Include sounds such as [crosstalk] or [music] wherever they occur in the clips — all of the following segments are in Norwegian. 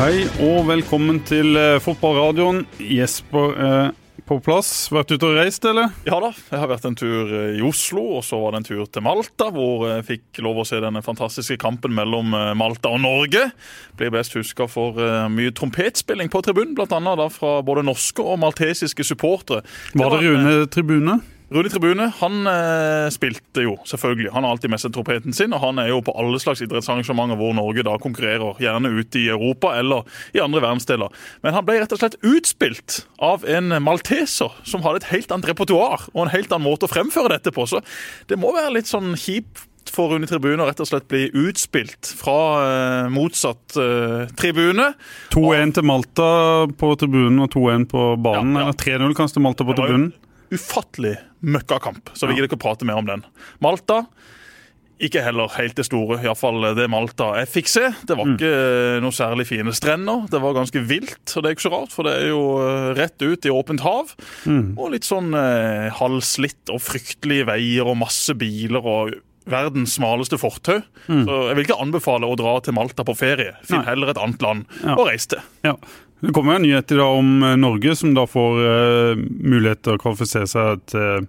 Hei og velkommen til eh, fotballradioen. Jesper er på plass. Vært ute og reist, eller? Ja da, jeg har vært en tur eh, i Oslo, og så var det en tur til Malta, hvor jeg fikk lov å se denne fantastiske kampen mellom eh, Malta og Norge. Blir best huska for eh, mye trompetspilling på tribunen, bl.a. fra både norske og maltesiske supportere. Var det Rune Tribune? Rune Tribune han eh, spilte jo, selvfølgelig. Han har alltid med seg trompeten sin, og han er jo på alle slags idrettsarrangementer hvor Norge da konkurrerer, gjerne ute i Europa eller i andre verdensdeler. Men han ble rett og slett utspilt av en malteser som hadde et helt annet repertoar og en helt annen måte å fremføre dette på. Så det må være litt sånn kjipt for Rune Tribune å rett og slett bli utspilt fra eh, motsatt eh, tribune. 2-1 til Malta på tribunen og 2-1 på banen. Ja, ja. Eller 3-0 kanskje til Malta på tribunen. Ufattelig møkkakamp, så vi gidder ikke å prate mer om den. Malta ikke heller helt det store, iallfall det Malta jeg fikk se. Det var ikke eh, noe særlig fine strender. Det var ganske vilt, og det er ikke så rart, for det er jo eh, rett ut i åpent hav. Og litt sånn eh, halvslitt og fryktelige veier og masse biler og verdens smaleste fortau. Så jeg vil ikke anbefale å dra til Malta på ferie. Finn Nei. heller et annet land Ja. å reise til. Ja. Det kommer en nyhet i dag om eh, Norge, som da får uh, mulighet til å kvalifisere seg til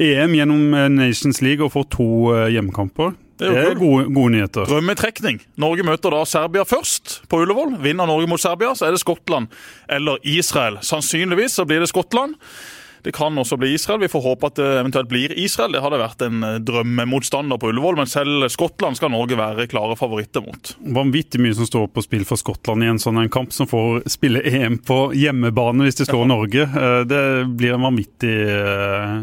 EM gjennom eh, Nations League og får to uh, hjemmekamper. Det er gode, gode nyheter. Drømmetrekning. Norge møter da Serbia først på Ullevål. Vinner Norge mot Serbia, så er det Skottland eller Israel. Sannsynligvis så blir det Skottland. Det kan også bli Israel. Vi får håpe at det eventuelt blir Israel. Det hadde vært en eh, drømmemotstander på Ullevål, men selv Skottland skal Norge være klare favoritter mot. Vanvittig mye som står på spill for Skottland i en sånn en kamp, som får spille EM på hjemmebane hvis de slår Norge. Eh, Det blir en vanvittig eh,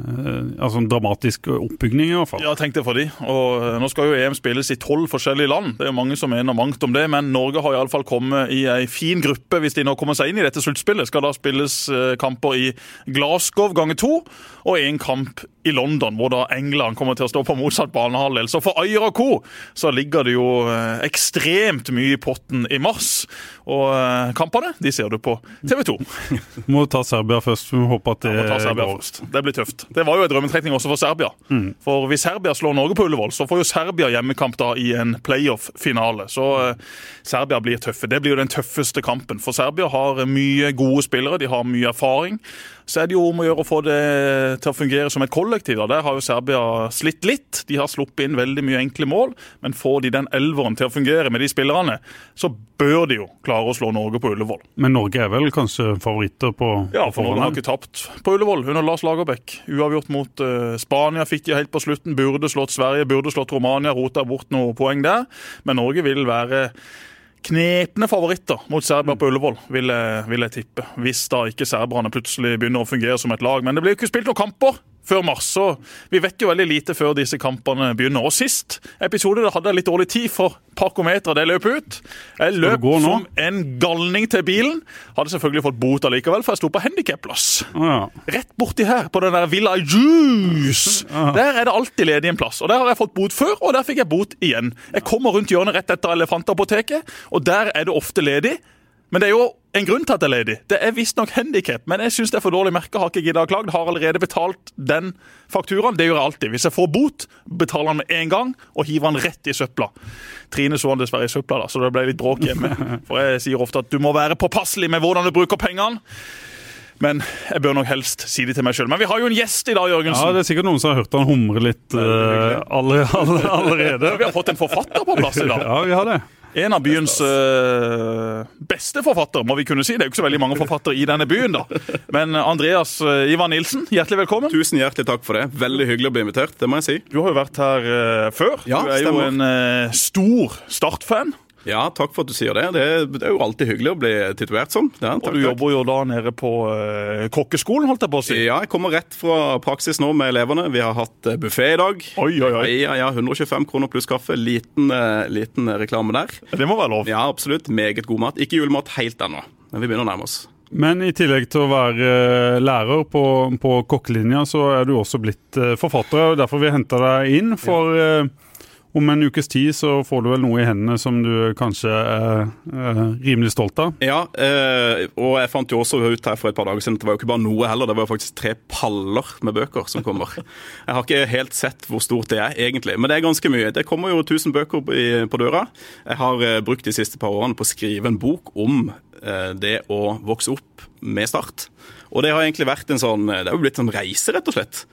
altså en dramatisk oppbygning, i hvert fall. Ja, tenk det for de. Og Nå skal jo EM spilles i tolv forskjellige land. Det er jo mange som mener mangt om det, men Norge har iallfall kommet i ei fin gruppe hvis de nå kommer seg inn i dette sluttspillet. Skal da spilles kamper i Glasgow ganger to, og én kamp i London, hvor da England kommer til å stå på motsatt banehalvdel. Så for Ayer og co. så ligger det jo eh, ekstremt mye i potten i mars. Og eh, kampene de ser du på TV 2. [laughs] Må ta Serbia først. Vi håper at det ta Serbia går. først. Det blir tøft. Det var jo en drømmetrekning også for Serbia. For hvis Serbia slår Norge på Ullevål, så får jo Serbia hjemmekamp da i en playoff-finale. Så eh, Serbia blir tøffe. Det blir jo den tøffeste kampen. For Serbia har mye gode spillere, de har mye erfaring. Så er det jo om å gjøre å få det til å fungere som et kollektiv. Da. Der har jo Serbia slitt litt. De har sluppet inn veldig mye enkle mål, men får de den elveren til å fungere med de spillerne, så bør de jo klare å slå Norge på Ullevål. Men Norge er vel kanskje favoritter på Ja, for Norge har ikke tapt på Ullevål under Lars Lagerbäck. Uavgjort mot eh, Spania fikk de helt på slutten. Burde slått Sverige, burde slått Romania. Rota bort noen poeng der. Men Norge vil være knepne favoritter mot Serbia på Ullevål, vil jeg, vil jeg tippe. Hvis da ikke serberne plutselig begynner å fungere som et lag. Men det blir jo ikke spilt noen kamper før mars, så vi vet jo veldig lite før disse kampene begynner. Og sist episode da hadde jeg litt dårlig tid for parkometeret det løp ut. Jeg løp som en galning til bilen. Hadde selvfølgelig fått bot allikevel, for jeg sto på handikapplass. Ja. Rett borti her, på den der Villa Juice. Der er det alltid ledig en plass. Og Der har jeg fått bot før, og der fikk jeg bot igjen. Jeg kommer rundt hjørnet rett etter Elefantapoteket, og der er det ofte ledig. Men det er jo en grunn til at det er ledig. Det er visstnok handikap, men jeg syns det er for dårlig merke. Har ikke gidda å klage. Har allerede betalt den fakturaen. Det gjør jeg alltid. Hvis jeg får bot, betaler han med en gang og hiver han rett i søpla. Trine så han dessverre i søpla, da, så det ble litt bråk hjemme. [laughs] For jeg sier ofte at du må være påpasselig med hvordan du bruker pengene. Men jeg bør nok helst si det til meg sjøl. Men vi har jo en gjest i dag, Jørgensen. ja, det er sikkert noen som har hørt han humre litt alle, allerede. [laughs] Vi har fått en forfatter på plass i dag. [laughs] Ja, vi har det. En av byens uh, beste forfattere, må vi kunne si. Det er jo ikke så veldig mange forfattere i denne byen, da. Men Andreas eh, Ivar Nilsen, hjertelig velkommen. Tusen hjertelig takk for det. Veldig hyggelig å bli invitert. det må jeg si. Du har jo vært her uh, før. Ja, du er jo en uh, stor Start-fan. Ja, Takk for at du sier det. Det er, det er jo alltid hyggelig å bli titulert sånn. Ja, Og du takk. jobber jo da nede på uh, kokkeskolen, holdt jeg på å si. Ja, jeg kommer rett fra praksis nå med elevene. Vi har hatt buffé i dag. Oi, oi, oi. Ja, ja, 125 kroner pluss kaffe. Liten, uh, liten reklame der. Det må være lov. Ja, absolutt. Meget god mat. Ikke julemat helt ennå, men vi begynner å nærme oss. Men i tillegg til å være lærer på, på kokkelinja, så er du også blitt forfatter. og Derfor vi henta deg inn for eh, Om en ukes tid så får du vel noe i hendene som du kanskje er, rimelig stolt av? Ja, eh, og jeg fant jo også ut her for et par dager siden at det var jo ikke bare noe heller, det var jo faktisk tre paller med bøker som kommer. Jeg har ikke helt sett hvor stort det er egentlig, men det er ganske mye. Det kommer jo 1000 bøker på, på døra. Jeg har eh, brukt de siste par årene på å skrive en bok om eh, det å vokse opp med Start. Og det har egentlig vært en sånn Det har jo blitt en reise, rett og slett.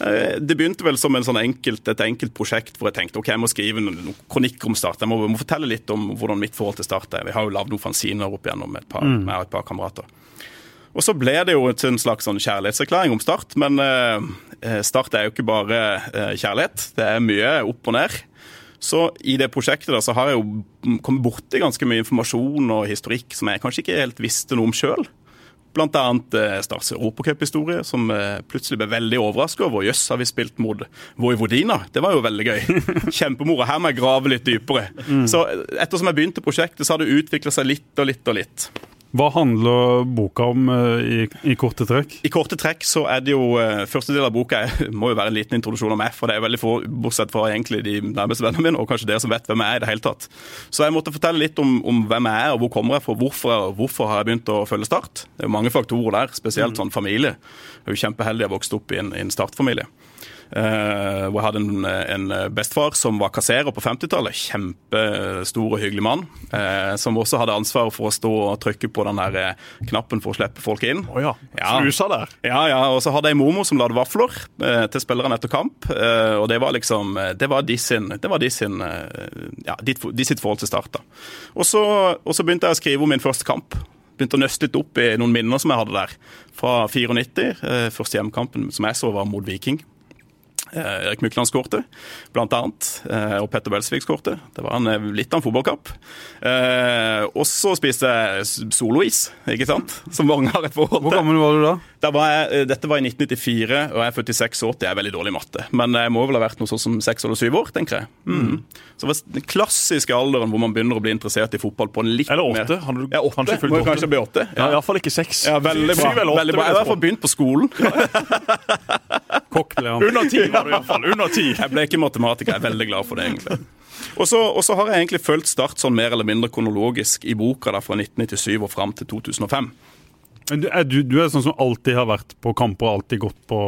Eh, det begynte vel som sånn enkelt, et enkelt prosjekt hvor jeg tenkte ok, jeg må skrive noen kronikker om Start. Jeg må, må, fortelle litt om hvordan mitt forhold til Start er. Vi har jo lagd noen fanziner opp igjennom med et par, mm. med et par kamerater. Og så ble det jo en slags sånn kjærlighetserklæring om Start. Men eh, Start er jo ikke bare eh, kjærlighet. Det er mye opp og ned. Så i det prosjektet da, så har jeg jo kommet borti ganske mye informasjon og historikk som jeg kanskje ikke helt visste noe om sjøl. Bl.a. Eh, Stars europacuphistorie, som eh, plutselig ble veldig overraska over. Jøss, har vi spilt mot Vojvodina? Det var jo veldig gøy. [laughs] Kjempemoro. Her må jeg grave litt dypere. Mm. Så ettersom jeg begynte prosjektet, så har det utvikla seg litt og litt og litt. Hva handler boka om uh, i, i, korte trekk? I korte trekk så er det jo uh, Første del av boka [laughs] må jo være en liten introduksjon om meg, for det er veldig få, bortsett fra egentlig de nærmeste vennene mine, og kanskje dere som vet hvem jeg er i det hele tatt. Så jeg måtte fortelle litt om, om hvem jeg er, og hvor kommer jeg fra, hvorfor, hvorfor har jeg begynt å følge Start. Det er jo mange faktorer der, spesielt mm. sånn familie. Jeg er jo kjempeheldig å ha vokst opp i en, en Start-familie. Hvor jeg hadde en, en, bestefar som var kasserer på 50-tallet. Kjempestor og hyggelig mann. Uh, som også hadde ansvar for å stå og trykke på den der uh, knappen for å slippe folk inn. Oh ja, Slusa der. Ja, ja. Og så hadde jeg mormor som lagde vafler til spillerne etter kamp. og det var liksom Det var de sin, det var de sin ja, de, sitt forhold til start. da. Og så, og så begynte jeg å skrive om min første kamp begynte å nøste litt opp i noen minner som jeg hadde der. Fra 94. Første hjemmekampen som jeg så, var mot Viking. Eh, Erik Mykland skårte, annet. Eh, og Petter Belsvik skårte. Det var en, eh, litt av en fotballkamp. Og så spiste jeg solois, ikke sant? Som mange har et forhold til. Hvor gammel var du da? Var jeg, dette var i 1994, og jeg er født i 86. Jeg er veldig dårlig i matte. Men jeg må vel ha vært noe sånn som seks eller syv år, tenker jeg. Mm. Så det var den klassiske alderen hvor man begynner å bli interessert i fotball på en litt eller åtte. Mer... Eller du ja, åtte. kanskje fylt åtte? Kanskje bli åtte. Ja, ja Iallfall ikke seks. Ja, veldig bra. Syv eller åtte. Veldig bra. Jeg har i hvert fall begynt på skolen. [laughs] Kokk ble han. Under ti [laughs] var du iallfall. Under ti. Jeg ble ikke matematiker. Jeg er veldig glad for det, egentlig. Og så har jeg egentlig fulgt Start sånn mer eller mindre kronologisk i boka da, fra 1997 og fram til 2005. Men du er, du, du er, sånn som alltid har vært på kamper og alltid gått på,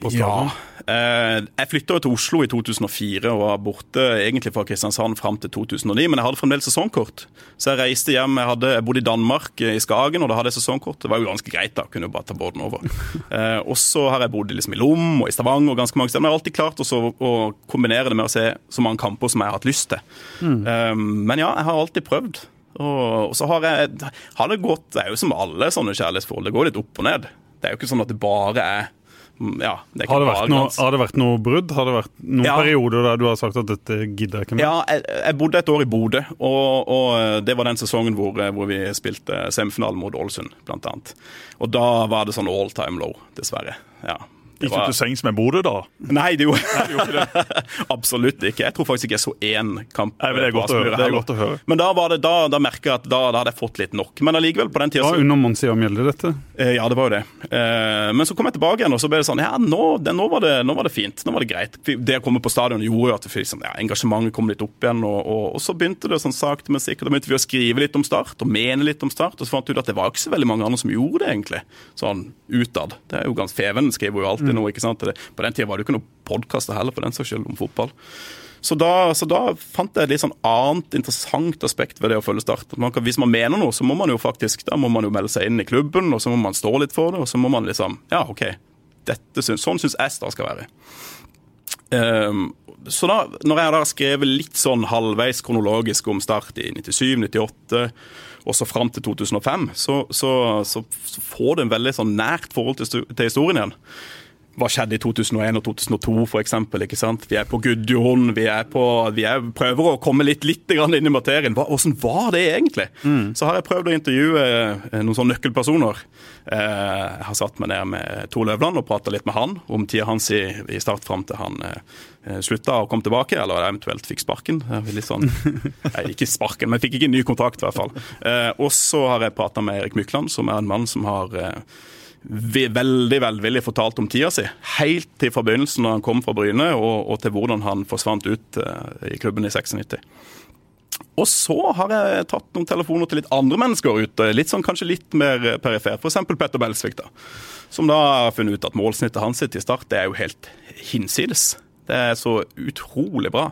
på stadion? Ja. Eh, jeg flytta til Oslo i 2004 og var borte egentlig fra Kristiansand fram til 2009. Men jeg hadde fremdeles sesongkort, så jeg reiste hjem. Jeg, hadde, jeg bodde i Danmark, eh, i Skagen, og da hadde jeg sesongkort. Det var jo ganske greit, da. Kunne jo bare ta båten over. [laughs] Eh, og så har jeg bodd liksom i Lom og i Stavanger og ganske mange steder. Men jeg har alltid klart også å kombinere det med å se så mange kamper som jeg har hatt lyst til. Mm. Eh, men ja, jeg har alltid prøvd. Og, så har, jeg, har det gått Det er jo som alle sånne kjærlighetsforhold, det går litt opp og ned. Det er jo ikke sånn at det bare er mm, ja, det har, det noe, har, det vært noe, brudd? Har det vært noen ja. perioder der du har sagt at dette gidder jeg ikke mer? Ja, jeg, jeg bodde et år i Bodø, og, og, det var den sesongen hvor, hvor vi spilte semifinalen mot Ålesund, blant annet. Og da var det sånn all time low, dessverre. Ja. Gikk du til sengs med Bodø da? Nei, det gjorde, jeg det [laughs] absolutt ikke. Jeg tror faktisk ikke jeg så én kamp. Nei, men det, er godt å høre. det er godt å høre. Men da, var det, da, da merka jeg at da, da, hadde jeg fått litt nok. Men allikevel, på den tida Var undermannssida Mjelde dette? Eh, ja, det var jo det. Eh, men så kom jeg tilbake igjen, og så ble det sånn Ja, nå, det, nå, var, det, nå var, det, fint. Nå var det greit. Det å komme på stadion gjorde jo at liksom, ja, engasjementet kom litt opp igjen. Og, og, og så begynte det sånn sakte, men sikkert. Da begynte vi å skrive litt om Start, og mene litt om Start. Og så fant vi ut at det var ikke så veldig mange andre som gjorde det, egentlig. Sånn utad. Det er jo ganske Feven skriver jo alltid mm. nå. ikke sant. På den tida var det jo ikke noen podkaster heller, for den saks skyld, om fotball. Så da, så da, fant jeg et litt sånn annet interessant aspekt ved det å følge Start. Man kan, hvis man mener noe, så må man jo faktisk da må man jo melde seg inn i klubben, og så må man stå litt for det, og så må man liksom Ja, OK. Dette, sånn syns jeg Start skal være. Um, så da, når jeg da har skrevet litt sånn halvveis kronologisk om Start i 97, 98 og så fram til 2005, så, så, så, får det en veldig sånn nært forhold til, til historien igjen hva skjedde i 2001 og 2002 f.eks. Vi er på Gudjon, vi, er på, vi er, prøver å komme litt, litt inn i materien. Hva, hvordan var det egentlig? Mm. Så har jeg prøvd å intervjue eh, noen sånne nøkkelpersoner. Eh, jeg har satt meg ned med Tor Løvland og prata litt med han om tida hans i, i start fram til han eh, slutta og kom tilbake, eller eventuelt fikk sparken. Litt sånn, [laughs] nei, ikke sparken, men fikk ikke en ny kontrakt i hvert fall. Og så har jeg prata med Erik Mykland, som er en mann som har veldig velvillig fortalt om tida si. Helt til fra da han kom fra Bryne, og, og til hvordan han forsvant ut uh, i klubben i 96. Og så har jeg tatt noen telefoner til litt andre mennesker ute, litt sånn kanskje litt mer perifer. F.eks. Petter Belsvik, da. Som da har funnet ut at målsnittet hans sitt i start det er jo helt hinsides. Det er så utrolig bra.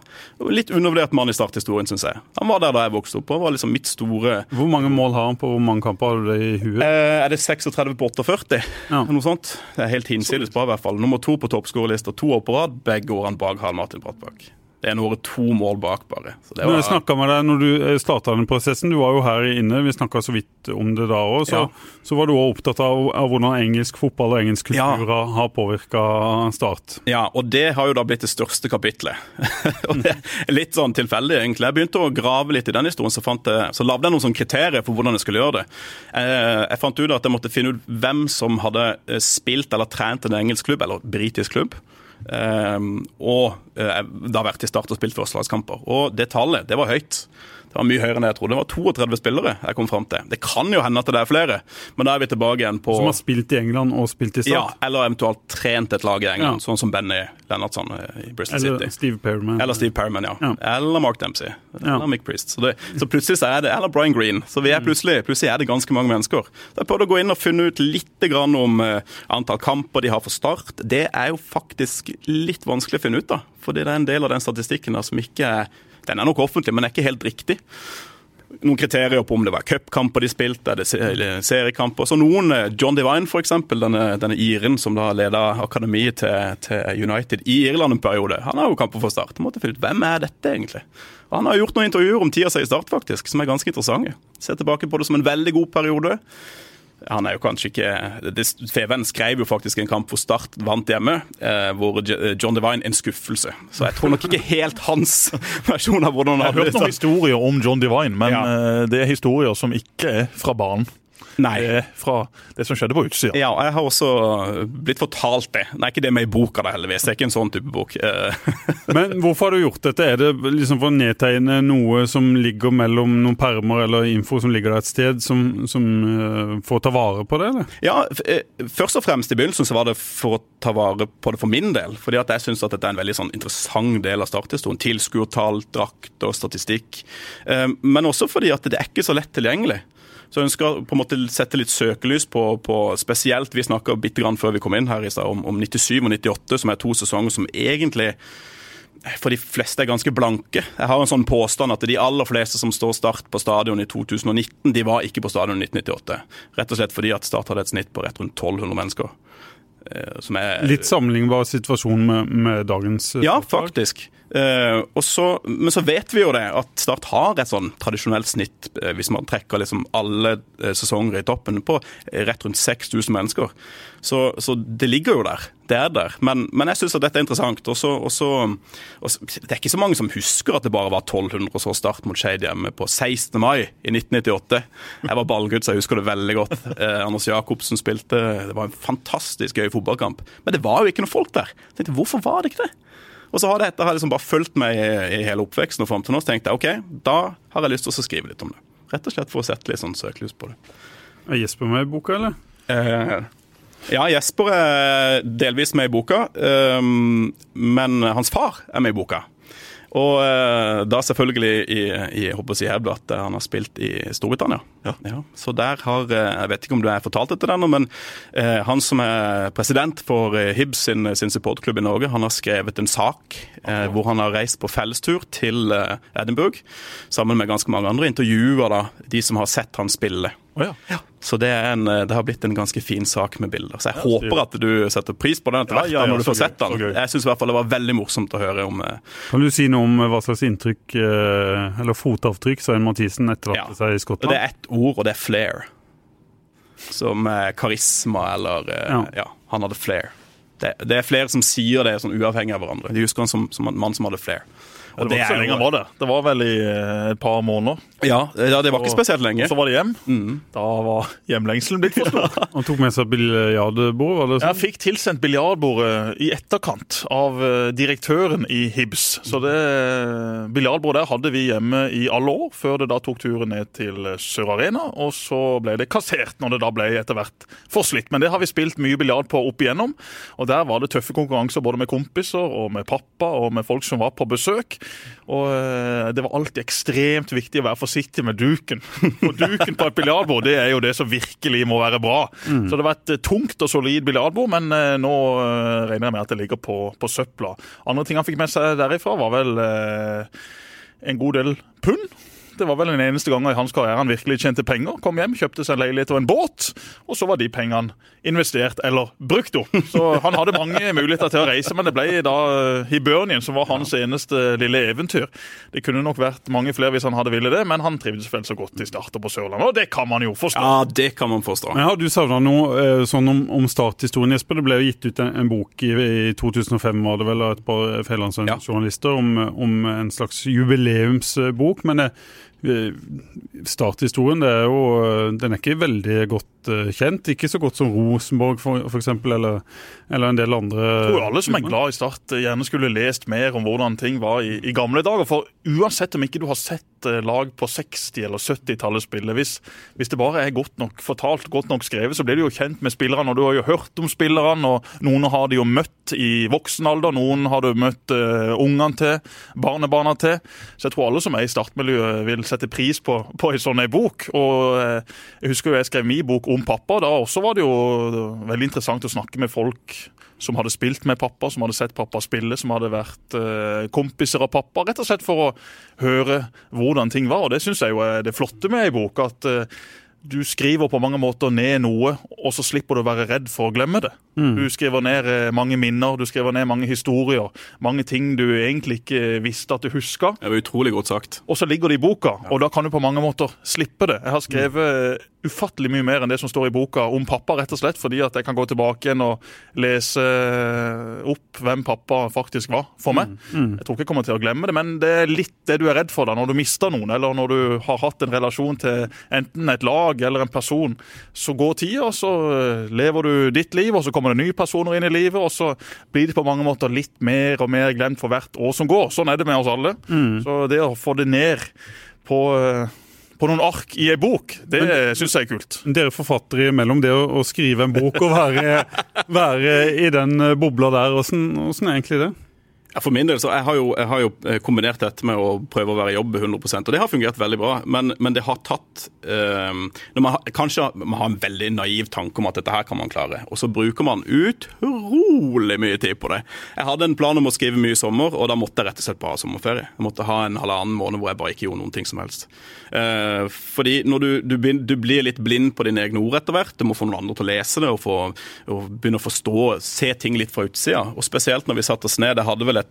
Litt undervurdert mann i starthistorien, syns jeg. Han var der da jeg vokste opp Han var liksom mitt store Hvor mange mål har han på hvor mange kamper har du det i huet? Eh, er det 36 på 48? Ja. Noe sånt. Det er helt hinsides bra, i hvert fall. Nummer to på toppskårerlista, to år på rad. Begge årene bak Harald Martin Brattbakk. Det er nå to mål bak, bare. Så det jeg var, snakket med deg når du starta den prosessen, du var jo her inne, vi snakka så vidt om det da òg, så, Ja. så var du òg opptatt av, av hvordan engelsk fotball og engelsk kultur Ja. har- har påvirka Start. ja, og det har jo da blitt det største kapitlet. [laughs] og det er litt sånn tilfeldig, egentlig. Jeg begynte å grave litt i den historien, så, fant jeg, så lagde jeg noen sånne kriterier for hvordan jeg skulle gjøre det. Eh, Jeg fant ut at jeg måtte finne ut hvem som hadde eh, spilt eller trent en engelsk klubb, eller britisk klubb. Um, og uh, da vært i Start og spilt førstelagskamper. Og det tallet, det var høyt. Det var mye høyere enn jeg trodde. Det var 32 spillere jeg kom fram til. Det kan jo hende at det er flere, men da er vi tilbake igjen på Som har spilt i England og spilt i ja, Eller eventuelt trent et lag i England, Ja. sånn som Benny Lennartson eh, i Bristol Eller City. Steve Perriman. Eller Steve Perriman, ja. Ja. Eller Mark Dempsey. Eller Mick Priest. Så, det, så plutselig så er det Eller Brian Green. Så vi er plutselig, plutselig er det ganske mange mennesker. Så jeg prøvde å gå inn og finne ut litt grann om eh, antall kamper de har for Start. Det er jo faktisk litt vanskelig å finne ut, da. Fordi det er en del av den statistikken der som ikke er Den er nok offentlig, men er ikke helt riktig noen kriterier på om det var cupkamper de spilte, er eller seriekamper. Så noen, eh, John Divine eksempel, denne, denne iren som da leda akademiet til, til United i Irland en periode, han har jo kamper for Start. Måtte finne ut, Hvem er dette egentlig? Og han har gjort noen intervjuer om tida si i Start faktisk, som er ganske interessante. Ser tilbake på det som en veldig god periode. Han er jo kanskje ikke Feven skrev jo faktisk en kamp hvor Start vant hjemme, eh, hvor John Divine en skuffelse. Så jeg tror nok ikke helt hans [laughs] versjon av hvordan han har hørt noen historier om John Divine, men Ja. eh, det er historier som ikke er fra banen. Nei. Er fra det som skjedde på utsida. Ja, jeg har også blitt fortalt det. Nei, ikke det med i boka, da, heldigvis. Det er ikke en sånn type bok. Eh, [laughs] Men hvorfor har du gjort dette? Er det liksom for å nedtegne noe som ligger mellom noen permer eller info som ligger der et sted, som, som eh, får ta vare på det, eller? Ja, eh, Først og fremst i begynnelsen så var det for å ta vare på det for min del. fordi at jeg syns dette er en veldig sånn interessant del av starthistorien. Tilskuertall, og statistikk. Eh, Men også fordi at det er ikke så lett tilgjengelig. Så jeg ønsker på en måte sette litt søkelys på, på spesielt Vi snakka bitte grann før vi kom inn her i stad om, om 97 og 98, som er to sesonger som egentlig for de fleste er ganske blanke. Jeg har en sånn påstand at de aller fleste som står Start på stadion i 2019, de var ikke på stadion i 1998. Rett og slett fordi at Start hadde et snitt på rett rundt 1200 mennesker. Eh, Som er Litt sammenlignbar situasjon med, med dagens eh, Ja, Startlag. faktisk. Eh, og så, men så vet vi jo det, at Start har et sånn tradisjonelt snitt, eh, hvis man trekker liksom alle sesonger i toppen, på rett rundt 6000 mennesker. Så, så det ligger jo der. Det er der. Men, men jeg syns at dette er interessant. Og så, og så, og så, det er ikke så mange som husker at det bare var 1200 og så Start mot Skeid hjemme på 16. mai i 1998. Jeg var ballgutt, så jeg husker det veldig godt. Eh, Anders Jacobsen spilte. Det var en fantastisk gøy fotballkamp. Men det var jo ikke noe folk der. Jeg tenkte, Hvorfor var det ikke det? Og så har dette har liksom bare fulgt meg i, i hele oppveksten og fram til nå. Så tenkte jeg ok, da har jeg lyst til å skrive litt om det. Rett og slett for å sette litt sånn søkelys på det. Er Jesper med i boka, eller? Eh, ja, Jesper er delvis med i boka, eh, men hans far er med i boka. Og eh, da selvfølgelig i, i jeg håper å si Hebdo at han har spilt i Storbritannia. Ja. Så der har eh, Jeg vet ikke om du har fortalt etter den, men eh, han som er president for eh, Hibs sin, sin supportklubb i Norge, han har skrevet en sak eh, hvor han har reist på fellestur til eh, Edinburgh sammen med ganske mange andre, intervjuer da de som har sett han spille. Å ja. Så det, en, det har blitt en ganske fin sak med bilder. Så jeg håper at du setter pris på den etter hvert ja, ja, når du får sett den. Jeg syns i hvert fall det var veldig morsomt å høre om eh, Kan du si noe om hva slags inntrykk, eh, eller fotavtrykk, Svein Mathisen etterlatte Ja. seg i Skottland? Det er ett ord, og det er flair. Som eh, karisma eller eh, Ja. ja. han hadde flair. Det, det, er flere som sier det sånn uavhengig av hverandre. De husker han som, som en mann som hadde flair. Og det, var ikke så lenge han var der. Det var vel i eh, et par måneder. Ja, ja det var ikke spesielt lenge. Og så var det hjem. Mm. Da var hjemlengselen blitt for stor. Han tok med seg biljardbord? Sånn? Jeg fikk tilsendt biljardbordet i etterkant av eh, direktøren i Hibs. Så det biljardbordet der hadde vi hjemme i alle år, før det da tok turen ned til Sør Arena. Og så ble det kassert når det da ble etter hvert forslitt. Men det har vi spilt mye biljard på opp igjennom. Og der var det tøffe konkurranser både med kompiser og med pappa og med folk som var på besøk. Og eh, det var alltid ekstremt viktig å være forsiktig med duken. [laughs] Og duken på et biljardbord det er jo det som virkelig må være bra. Mm. Så det var et tungt og solid biljardbord, men eh, nå eh, regner jeg med at det ligger på, på søpla. Andre ting han fikk med seg derifra, var vel en god del pund. Det var vel den eneste gangen i hans karriere han virkelig tjente penger. Kom hjem, kjøpte seg en leilighet og en båt, og så var de pengene investert eller brukt opp. Så han hadde mange muligheter til å reise, men det ble da Hibernien som var hans eneste lille eventyr. Det kunne nok vært mange flere hvis han hadde ville det, men han trivdes vel så godt i starter på Sørlandet, og det kan man jo forstå. Ja, det kan man forstå. Men Har du savna noe eh, sånn om, om starthistorien, Jesper? Det ble jo gitt ut en, en bok i, i, 2005 var det vel, av et par fedrelandsjournalister ja. om, om en slags jubileumsbok. men det Eh, starthistorien det er jo, eh, den er ikke veldig godt uh, kjent. Ikke så godt som Rosenborg f.eks., eller, eller en del andre. Jeg tror alle som er glad i Start, gjerne skulle lest mer om hvordan ting var i, i gamle dager. For uansett om ikke du har sett lag på 60- eller 70-tallet spiller. hvis, hvis, det bare er godt nok fortalt, godt nok skrevet, så blir du jo kjent med spillerne. Og du har jo hørt om spillerne, og noen har de jo møtt i voksen alder, noen har du møtt uh, ungene til, barnebarna til. Så jeg tror alle som er i startmiljøet vil sette pris på, på en sånn bok. Og uh, Jeg husker jo jeg skrev min bok om pappa. Da også var det jo veldig interessant å snakke med folk som hadde spilt med pappa, som hadde sett pappa spille, som hadde vært eh, kompiser av pappa. Rett og slett for å høre hvordan ting var. Og det syns jeg jo er det flotte med ei bok. at eh, du skriver på mange måter ned noe, og så slipper du å være redd for å glemme det. Mm. Du skriver ned eh, mange minner, du skriver ned mange historier. Mange ting du egentlig ikke visste at du huska. Det var utrolig godt sagt. Og så ligger det i boka, ja. og da kan du på mange måter slippe det. Jeg har skrevet mm. ufattelig mye mer enn det som står i boka om pappa, rett og slett fordi at jeg kan gå tilbake igjen og lese opp hvem pappa faktisk var for meg. Mm. Mm. Jeg tror ikke jeg kommer til å glemme det, men det er litt det du er redd for da, når du mister noen, eller når du har hatt en relasjon til enten et lag eller en person. Så går tida, så lever du ditt liv, og så kommer kommer det nye personer inn i livet, og så blir det på mange måter litt mer og mer glemt for hvert år som går. Sånn er det med oss alle. Mm. Så det å få det ned på på noen ark i ei bok, det syns jeg er kult. Dere forfattere imellom det å, skrive en bok og være, [laughs] være i den bobla der, åssen er egentlig det? For min del så jeg har, jo, jeg har jo eh, kombinert dette med å prøve å være i jobb 100% og det har fungert veldig bra. Men, men det har tatt eh, man har, Kanskje man har en veldig naiv tanke om at dette her kan man klare, og så bruker man utrolig mye tid på det. Jeg hadde en plan om å skrive mye i sommer, og da måtte jeg rett og slett bare ha sommerferie. Jeg måtte ha en halvannen måned hvor jeg bare ikke gjorde noen ting som helst. Eh, fordi når du, du, du, blir litt blind på dine egne ord etter hvert, du må få noen andre til å lese det og, få, og begynne å forstå, se ting litt fra utsida. Og spesielt når vi satte oss ned. Jeg hadde vel et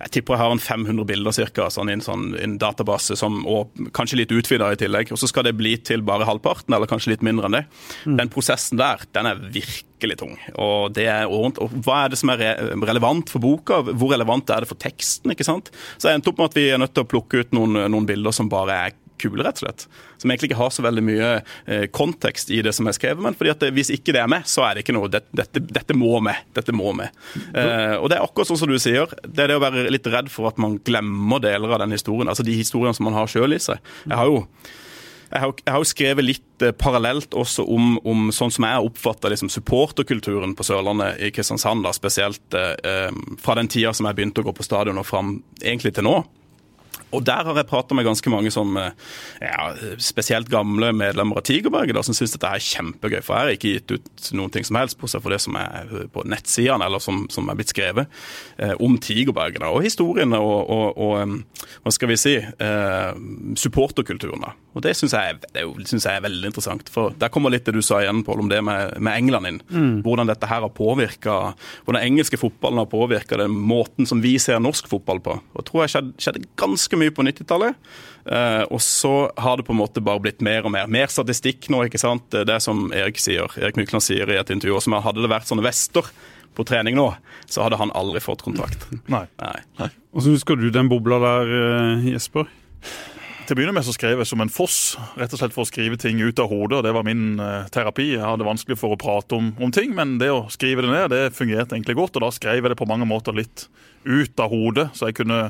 Jeg tipper jeg har en 500 bilder cirka, sånn i en, sånn, en database, som, og kanskje litt utvida i tillegg. Og så skal det bli til bare halvparten, eller kanskje litt mindre enn det. Mm. Den prosessen der, den er virkelig tung. Og, det er, og hva er det som er relevant for boka? Hvor relevant er det for teksten? ikke sant? Så jeg endte opp med at vi er nødt til å plukke ut noen, noen bilder som bare er kule, rett og slett. Som egentlig ikke har så veldig mye eh, kontekst i det som er skrevet. Men fordi at det, hvis ikke det er med, så er det ikke noe. Dette, dette må med. Dette må med. Eh, og det er akkurat sånn som du sier. Det er det å være litt redd for at man glemmer deler av den historien. Altså de historiene som man har sjøl i seg. Jeg har jo jeg har, jeg har, jo skrevet litt eh, parallelt også om, om sånn som jeg oppfatter liksom, supporterkulturen på Sørlandet i Kristiansand. Da, spesielt eh, eh, fra den tida som jeg begynte å gå på stadion og fram egentlig til nå. Og der har jeg prata med ganske mange som eh, ja, spesielt gamle medlemmer av Tigerberget da, som syns dette er kjempegøy. For jeg har ikke gitt ut noen ting som helst på seg for det som er på nettsidene, eller som, som, er blitt skrevet eh, om Tigerberget. Da, og historiene og, og, og, hva skal vi si, eh, supporterkulturen. da. Og det syns jeg, jeg, er veldig interessant. For der kommer litt det du sa igjen, Pål, om det med, med England inn. Mm. Hvordan dette her har påvirka, hvordan engelske fotballen har påvirka den måten som vi ser norsk fotball på. Og tror jeg skjedde, skjedde ganske mye på 90-tallet. Uh, og så har det på en måte bare blitt mer og mer. Mer statistikk nå, ikke sant. Det er som Erik sier, Erik Mykland sier i et intervju, som hadde det vært sånne vester på trening nå, så hadde han aldri fått kontrakt. [laughs] Nei. Nei. så husker du den bobla der, eh, Jesper? Til å begynne med så skrev jeg som en foss, rett og slett for å skrive ting ut av hodet. og Det var min eh, terapi. Jeg hadde vanskelig for å prate om, om ting, men det å skrive det ned, det fungerte egentlig godt. Og da skrev jeg det på mange måter litt ut av hodet, så jeg kunne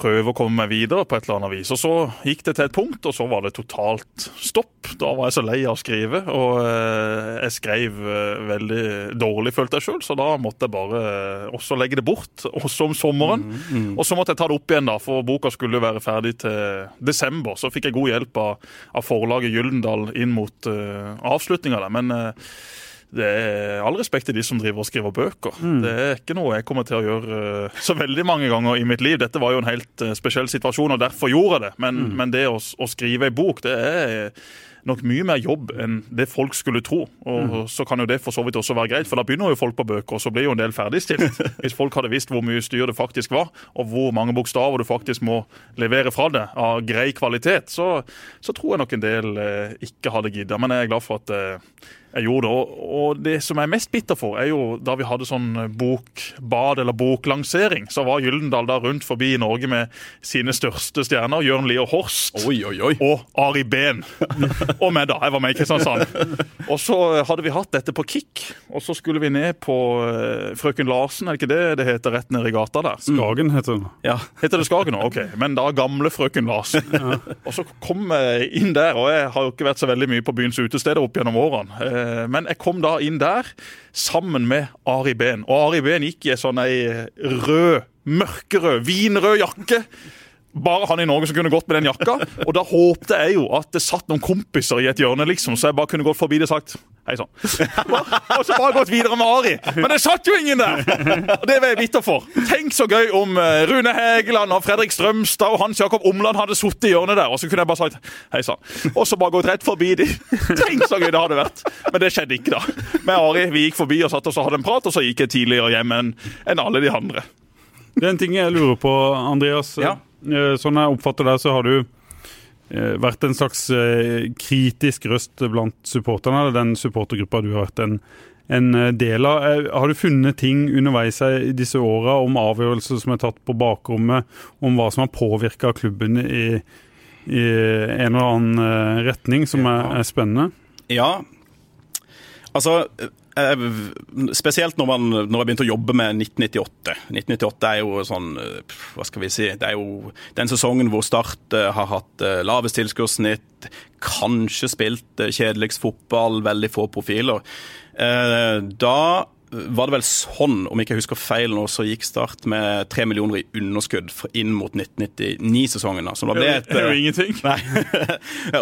prøve å komme meg videre på et eller annet vis. Og Så gikk det til et punkt, og så var det totalt stopp. Da var jeg så lei av å skrive, og eh, jeg skrev eh, veldig dårlig, følte jeg sjøl, så da måtte jeg bare eh, også legge det bort, [laughs] også om sommeren. Og så måtte jeg ta det opp igjen, da, for boka skulle være ferdig til desember. Så fikk jeg god hjelp av, av forlaget Gyldendal inn mot uh, avslutninga der. men uh, det er all respekt til de som driver og skriver bøker. Mm. Det er ikke noe jeg kommer til å gjøre uh, så veldig mange ganger i mitt liv. Dette var jo en helt uh, spesiell situasjon, og derfor gjorde jeg det. Men, mm. men det å, å, skrive ei bok, det er nok mye mer jobb enn det folk skulle tro. Og mm. så kan jo det for så vidt også være greit, for da begynner jo folk på bøker, og så blir jo en del ferdigstilt. [laughs] Hvis folk hadde visst hvor mye styr det faktisk var, og hvor mange bokstaver du faktisk må levere fra det av grei kvalitet, så, så tror jeg nok en del eh, ikke hadde gidda. Men jeg er glad for at jeg gjorde det. Og, det som jeg er mest bitter for, er jo da vi hadde sånn bokbad eller boklansering, så var Gyldendal da rundt forbi i Norge med sine største stjerner, Jørn Lier Horst oi, oi, oi. og Ari Behn. [laughs] og meg, da. Jeg var med i Kristiansand. Og så hadde vi hatt dette på Kick, og så skulle vi ned på uh, Frøken Larsen, er det ikke det det heter rett ned i gata der? Skagen heter den. Ja, Heter det Skagen òg? Ok. Men da gamle Frøken Larsen. Ja. Og så kom jeg inn der, og jeg har jo ikke vært så veldig mye på byens utesteder opp gjennom årene. Eh, men jeg kom da inn der sammen med Ari Behn. Og Ari Behn gikk i sånn ei rød, mørkerød, vinrød jakke bare han i Norge som kunne gått med den jakka. Og da håpte jeg jo at det satt noen kompiser i et hjørne, liksom, så jeg bare kunne gått forbi det og sagt hei sann. [laughs] Og så bare gått videre med Ari. Men det satt jo ingen der! Og det var jeg bitter for. Tenk så gøy om eh, Rune Hegeland og Fredrik Strømstad og Hans Jakob Omland hadde sittet i hjørnet der, og så kunne jeg bare sagt hei sann. Og så bare gått rett forbi de. Tenk så gøy det hadde vært. Men det skjedde ikke, da. Med Ari, vi gikk forbi og satt og så hadde en prat, og så gikk jeg tidligere hjem enn alle de andre. Det er en ting jeg lurer på, Andreas. Ja. Eh, sånn jeg oppfatter det, så har du vært en slags eh, kritisk røst blant supporterne, eller den supportergruppa du har vært en, en del av. Har du funnet ting underveis i disse åra om avgjørelser som er tatt på bakrommet, om hva som har påvirka klubben i, i, en eller annen retning, som er, er spennende? Ja, altså Spesielt når, man, når jeg begynte å jobbe med 1998. 1998 er jo sånn Hva skal vi si Det er jo den sesongen hvor Start eh, har hatt eh, lavest tilskuddssnitt, kanskje spilt eh, kjedeligst fotball, veldig få profiler. Da var det vel sånn, om ikke jeg husker feil nå, så gikk Start med tre millioner i underskudd inn mot 1999-sesongen. Så da ble et, det er jo ingenting. [laughs] Nei,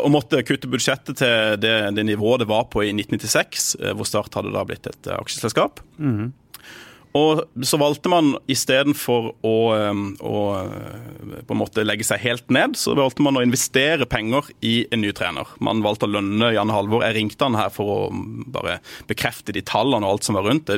og måtte kutte budsjettet til det, det, nivået det var på i 1996, eh, hvor Start hadde da blitt et eh, aksjeselskap. Mm -hmm. Og så valgte man istedenfor å, å på en måte legge seg helt ned, så valgte man å investere penger i en ny trener. Man valgte å lønne Jan Halvor. Jeg ringte han her for å bare bekrefte de tallene og alt som var rundt.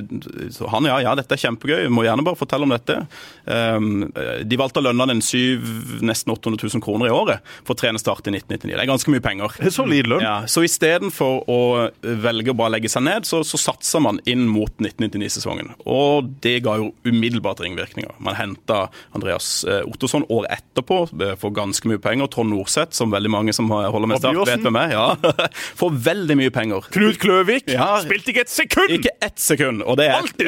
Så han ja, ja, dette er kjempegøy, må gjerne bare fortelle om dette. De valgte å lønne han en syv, nesten 800 000 kroner i året for å trene Start i 1999. Det er ganske mye penger. Det er Solid lønn. Ja, så istedenfor å velge å bare legge seg ned, så, så satser man inn mot 1999-sesongen. Og det ga jo umiddelbart ringvirkninger. Man henta Andreas eh, Ottosson året etterpå for ganske mye penger. Trond Norseth, som veldig mange som holder med Start, vet hvem er. Ja. [laughs] For veldig mye penger. Knut Kløvik ja. spilte ikke et sekund! Ikke ett sekund. Og det er et!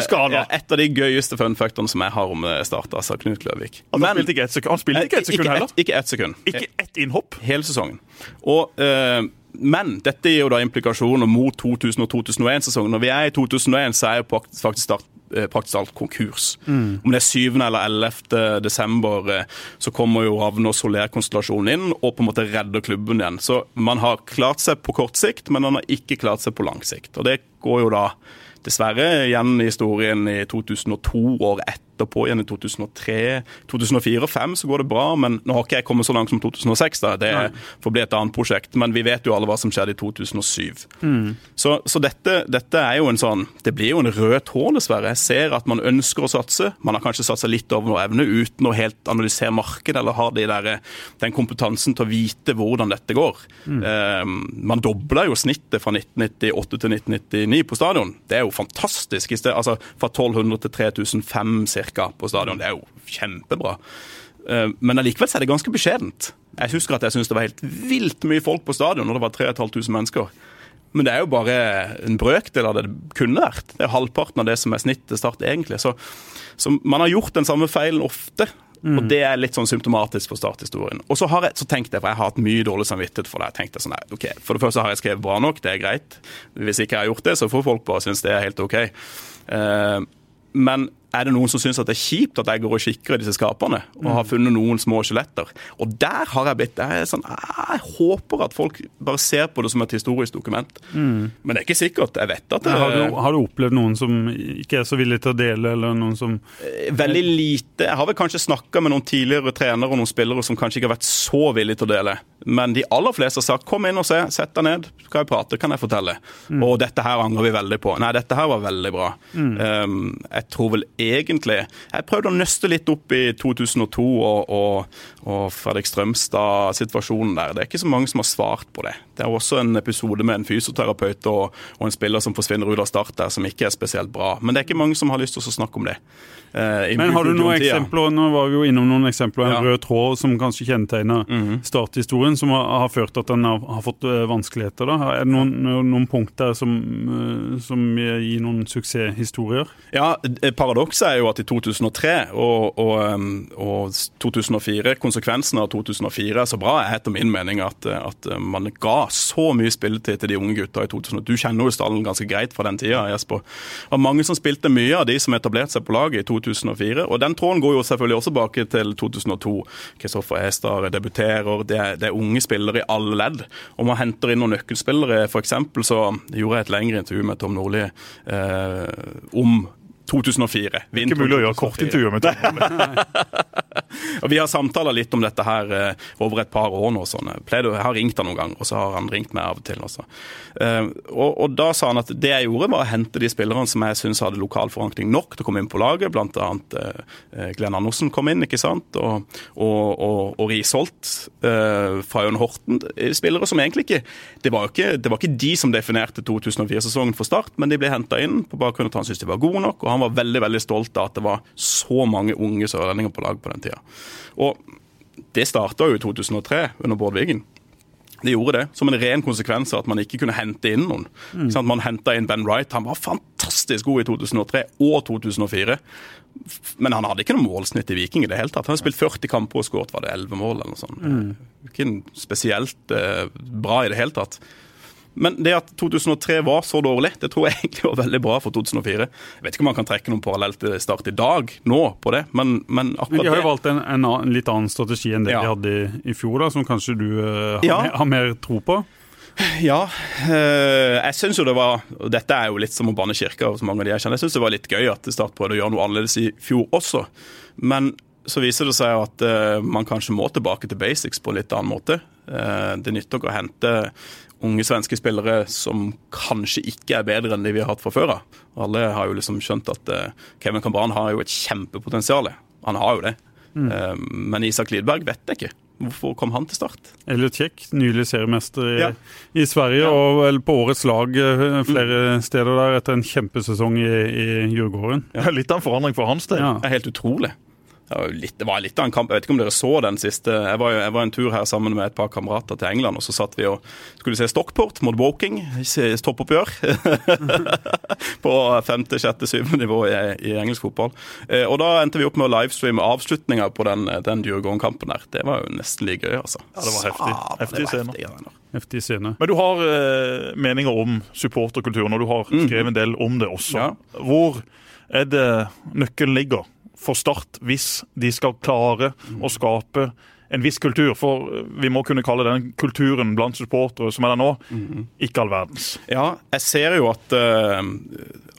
Et av de gøyeste funfactene som jeg har om eh, Start, altså Knut Kløvik. Altså, han spilte ikke ett sekund, ikke et sekund ikke heller? Et, ikke ett sekund. Ikke ett innhopp? Hele sesongen. Og uh, men dette gir jo da implikasjoner mot 2000- og 2001-sesongen. Når vi er i 2001, så er jo faktisk Start Eh, praktisk talt konkurs. Mm. Om det er 7. eller 11. desember, eh, så kommer jo Ravne og Soler-konstellasjonen inn og på en måte redder klubben igjen. Så man har klart seg på kort sikt, men man har ikke klart seg på lang sikt. Og det går jo da dessverre igjen i historien i 2002, år etter etterpå igjen i 2003. 2004 og 2005 så går det bra, men nå har ikke jeg kommet så langt som 2006. da, Det får bli et annet prosjekt. Men vi vet jo alle hva som skjedde i 2007. Mm. Så, så dette, dette, er jo en sånn Det blir jo en rød tråd, dessverre. Jeg ser at man ønsker å satse. Man har kanskje satsa litt over noe evne uten å helt analysere markedet eller ha de der, den kompetansen til å vite hvordan dette går. Mm. Um, man dobla jo snittet fra 1998 til 1999 på stadion. Det er jo fantastisk. Altså Fra 1200 til 3500 ca. på stadion. Det er jo kjempebra. Eh, men allikevel er det ganske beskjedent. Jeg husker at jeg syntes det var helt vilt mye folk på stadion når det var 3500 mennesker. Men det er jo bare en brøkdel av det det kunne vært. Det er halvparten av det som er snittet start, egentlig. Så, så man har gjort den samme feilen ofte. Mm. Og Det er litt sånn symptomatisk for starthistorien. Og så, har jeg, så tenkte jeg, for jeg har hatt mye dårlig samvittighet for det. Jeg tenkte sånn, ok, For det første har jeg skrevet bra nok, det er greit. Hvis ikke jeg har gjort det, så får folk bare synes det er helt OK. Uh, men er det noen som syns det er kjipt at jeg går og kikker i disse skapene og har funnet noen små skjeletter? Og der har jeg blitt jeg, sånn, ah, jeg håper at folk bare ser på det som et historisk dokument. Mm. Men det er ikke sikkert. Jeg vet at det, har, du, har, du, opplevd noen som ikke er så villig til å dele, eller noen som eh, Veldig lite. Jeg har vel kanskje snakka med noen tidligere trenere og noen spillere som kanskje ikke har vært så villige til å dele. Men de aller fleste har sagt 'kom inn og se, sett deg ned, skal jeg prate, kan jeg fortelle'. Mm. Og dette her angrer vi veldig på. Nei, dette her var veldig bra. Mm. Um, jeg tror vel egentlig Jeg prøvde å nøste litt opp i 2002 og, og, og Fredrik Strømstad-situasjonen der. Det er ikke så mange som har svart på det. Det er også en episode med en fysioterapeut og, og en spiller som forsvinner ut av start der, som ikke er spesielt bra. Men det er ikke mange som har lyst til å snakke om det. Uh, Men har du noen eksempler, nå var vi jo innom noen eksempler, en ja. rød tråd som kanskje kjennetegner mm -hmm. starthistorien, som har, har, ført til at den har, har fått uh, vanskeligheter? da? Er det noen, noen punkt der som, uh, som, gir noen suksesshistorier? Ja, Paradokset seg jo at i 2003 og, og, og 2004, konsekvensene av 2004 er så bra, er etter min mening at, at man ga så mye spilletid til de unge gutta i 2000. Du kjenner jo stallen ganske greit fra den tida, Jesper. Det var mange som spilte mye av de som etablerte seg på laget i 2004. Og den tråden går jo selvfølgelig også tilbake til 2002. Kristoffer Hestad debuterer. Det er, det er, unge spillere i alle ledd. Og man henter inn noen nøkkelspillere. Eksempel så gjorde jeg et lengre intervju med Tom Nordli eh, om 2004. Ikke mulig å gjøre kortintervjuer med Tom. [laughs] og Vi har samtala litt om dette her uh, over et par år nå. Sånn. Jeg, jeg har ringt han noen ganger, og så har han ringt meg av og til. Også. Uh, og, og, Da sa han at det jeg gjorde, var å hente de spillerne som jeg syns hadde lokal forankring nok til å komme inn på laget. Blant annet uh, Glenn Andersen kom inn, ikke sant? og, og, og, og Risholt fra Jon Horten. Spillere som egentlig ikke det var, ikke det var ikke de som definerte 2004-sesongen for Start, men de ble henta inn på bakgrunn av at han syntes de var gode nok. og han var veldig veldig stolt av at det var så mange unge sørlendinger på lag på den tida. Og det starta jo i 2003 under Bård Wiggen. Det gjorde det, som en ren konsekvens av at man ikke kunne hente inn noen. Mm. Man henta inn Ben Wright. Han var fantastisk god i 2003 og 2004. Men han hadde ikke noe målsnitt i Viking i det hele tatt. Han har spilt 40 kamper og skåret var det 11 mål eller noe sånt. Mm. Ikke spesielt eh, bra i det hele tatt. Men det at 2003 var så dårlig, det tror jeg egentlig var veldig bra for 2004. Jeg vet ikke om man kan trekke noen parallell til Start i dag, nå, på det, men, men akkurat det De har jo valgt en, en, en, litt annen strategi enn det ja. de hadde i, i, fjor, da, som kanskje du uh, har, ja. mer, har, mer, tro på? Ja. Øh, jeg syns jo det var Dette er jo litt som å banne kirka hos mange av de jeg kjenner. Jeg syns det var litt gøy at Start prøvde å gjøre noe annerledes i fjor også. Men så viser det seg at uh, man kanskje må tilbake til basics på en litt annen måte. Det nytter ikke å hente unge svenske spillere som kanskje ikke er bedre enn de vi har hatt fra før av. Alle har jo liksom skjønt at uh, Kevin Cambran har jo et kjempepotensial. Han har jo det. Mm. Uh, men Isak Lidberg vet jeg ikke. Hvorfor kom han til start? Elliot Kjekk, nylig seriemester i, ja. i Sverige, ja. og vel på årets lag eh, flere mm. steder der etter en kjempesesong i, i Djurgården. Ja. Litt av en forandring for hans del. Ja. Det er helt utrolig. Litt, det var litt av en kamp. Jeg vet ikke om dere så den siste. Jeg var, jeg var en tur her sammen med et par kamerater til England, og så satt vi og skulle se Stockport mot Woking. Toppoppgjør. [laughs] på femte, sjette, syvende nivå i, i, engelsk fotball. Eh, og da endte vi opp med å livestreame avslutninga på den, den Djurgården-kampen der. Det var jo nesten like gøy, altså. Ja, det var heftig. Heftig scene. Heftig scene. Men du har eh, meninger om supporterkulturen, og du har mm. skrevet en del om det også. Ja. Hvor er det nøkkelen ligger? For Start hvis de skal klare å skape en viss kultur. For vi må kunne kalle den kulturen blant supportere som er der nå, ikke all verdens. Ja, jeg ser jo at uh,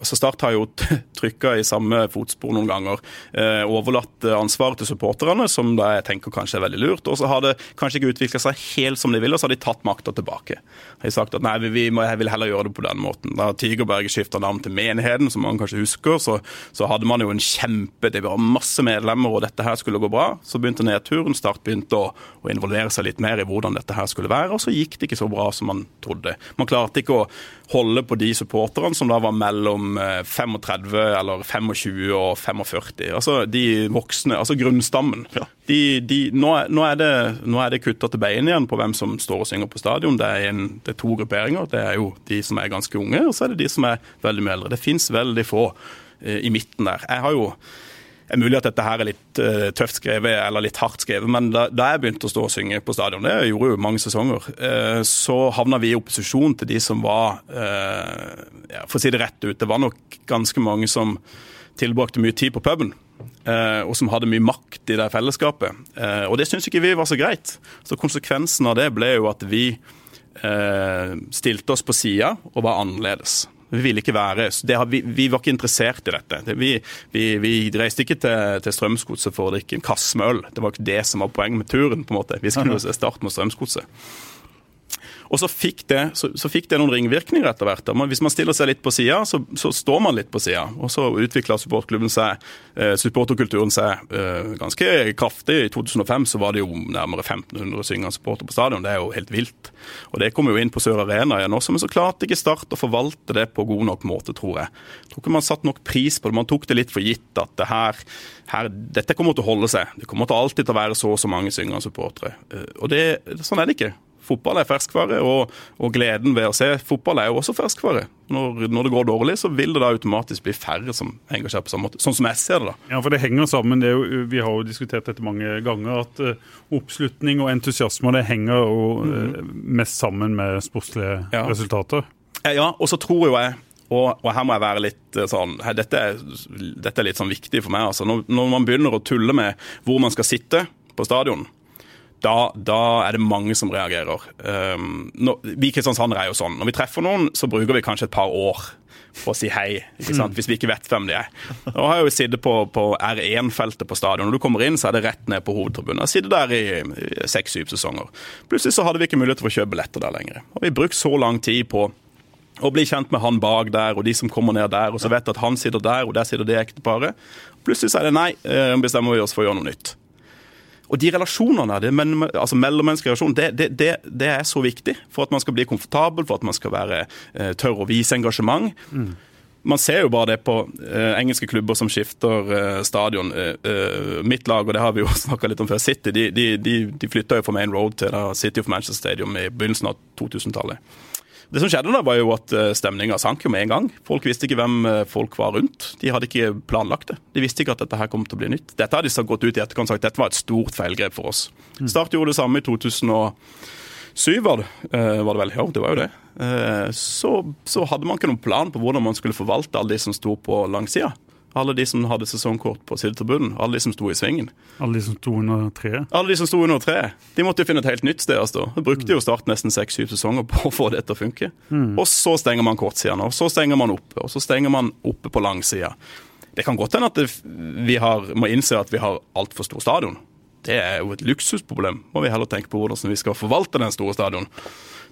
så Start har jo [laughs] trykka i samme fotspor noen ganger. Eh, overlatt ansvaret til supporterne, som da jeg tenker kanskje er veldig lurt. Og så har det kanskje ikke utvikla seg helt som de ville, og så har de tatt makta tilbake. De har sagt at nei, vi må, jeg vil heller gjøre det på den måten. Da Tigerberget skifta navn til Menigheten, som man kanskje husker, så, så, hadde man jo en kjempe Det var masse medlemmer, og dette her skulle gå bra. Så begynte nedturen. Start begynte å, å involvere seg litt mer i hvordan dette her skulle være, og så gikk det ikke så bra som man trodde. Man klarte ikke å holde på de supporterne som da var mellom 35 eh, eller 25 og 45. Altså de voksne, altså grunnstammen. Ja. De, de, nå, nå, er det, nå er det kutta til bein igjen på hvem som står og synger på stadion. Det er, en, det er, to grupperinger. Det er jo de som er ganske unge, og så er det de som er veldig mye eldre. Det fins veldig få eh, i midten der. Jeg har jo er mulig at dette her er litt uh, tøft skrevet eller litt hardt skrevet, men da, da, jeg begynte å stå og synge på stadion, det gjorde jo mange sesonger, uh, så havna vi i opposisjon til de som var uh, ja, For å si det rett ut, det var nok ganske mange som tilbrakte mye tid på puben. og som hadde mye makt i det fellesskapet. og det syns ikke vi var så greit. Så konsekvensen av det ble jo at vi stilte oss på sida og var annerledes. Vi ville ikke være, vi, vi, var ikke interessert i dette. Vi, vi, vi reiste ikke til, til Strømsgodset for å drikke en kasse med øl. Det var ikke det som var poenget med turen. på en måte. Vi skulle [laughs] starte med Strømsgodset. Og så fikk, det, så, så fikk det noen ringvirkninger etter hvert. Hvis man stiller seg litt på sida, så, så, står man litt på sida. Og så utvikla supportklubben seg, eh, supporterkulturen seg eh, ganske kraftig. I 2005 så var det jo nærmere 1500 syngende supportere på stadion. Det er jo helt vilt. Og det kom jo inn på Sør Arena igjen også, men så klarte ikke Start å forvalte det på god nok måte, tror jeg. Jeg tror ikke man satte nok pris på det. Man tok det litt for gitt at det her, her dette kommer til å holde seg. Det kommer til alltid til å være så og så mange syngende supportere. Eh, og det, sånn er det ikke. Fotball er ferskvare, og, og, gleden ved å se fotball er jo også ferskvare. Når, når, det går dårlig, så vil det da automatisk bli færre som engasjerer på samme måte. Sånn som jeg ser det, da. Ja, for det henger sammen. Det jo, vi har jo diskutert dette mange ganger, at uh, oppslutning og entusiasme det henger jo uh, mest sammen med sportslige ja. resultater. Ja, og så tror jo jeg og, og, her må jeg være litt eh, sånn her, dette, er, dette, er, litt sånn viktig for meg. altså når, når man begynner å tulle med hvor man skal sitte på stadion, da, da, er det mange som reagerer. Um, når, vi i Kristiansand er jo sånn. Når vi treffer noen, så bruker vi kanskje et par år på å si hei, mm. hvis vi ikke vet hvem de er. Nå har jeg jo sittet på, på R1-feltet på stadion. Når du kommer inn, så er det rett ned på hovedtribunen. Jeg har sittet der i seks-syv sesonger. Plutselig så hadde vi ikke mulighet til å kjøpe billetter der lenger. Og vi har brukt så lang tid på å bli kjent med han bak der, og de som kommer ned der, og så vet at han sitter der, og der sitter det ekteparet. Plutselig så er det nei, eh, bestemmer vi oss for å gjøre noe nytt. Og de relasjonene, det, altså mellommenneskelige relasjoner, det, det, det, er så viktig for at man skal bli komfortabel, for at man skal være eh, tørre å vise engasjement. Mm. Man ser jo bare det på eh, engelske klubber som skifter eh, stadion. Eh, eh mitt lag, og det har vi jo [laughs] snakka litt om før, City, de, de, de, de flytta jo fra Main Road til da, City of Manchester Stadium i begynnelsen av 2000-tallet. Det som skjedde da, var jo at eh, stemninga sank jo med en gang. Folk visste ikke hvem eh, folk var rundt. De hadde ikke planlagt det. De visste ikke at dette her kom til å bli nytt. Dette hadde de gått ut i etterkant og sagt dette var et stort feilgrep for oss. Mm. Start gjorde det samme i 2007, var det, uh, var det vel? Ja, det var jo det. Så, så, hadde man ikke noen plan på hvordan man skulle forvalte alle de som sto på langsida. Alle de som hadde sesongkort på sidetribunen. Alle de som sto i svingen. Alle de som sto under treet? Alle de som sto under treet. De måtte jo finne et helt nytt sted å stå. De brukte jo Start nesten seks-syv sesonger på å få det til å funke. Mm. Og så stenger man kortsidene, og så stenger man oppe, og så stenger man oppe på langsida. Det kan godt hende at det, vi har, må innse at vi har altfor stor stadion. Det er jo et luksusproblem. Må vi heller tenke på hvordan vi skal forvalte den store stadion.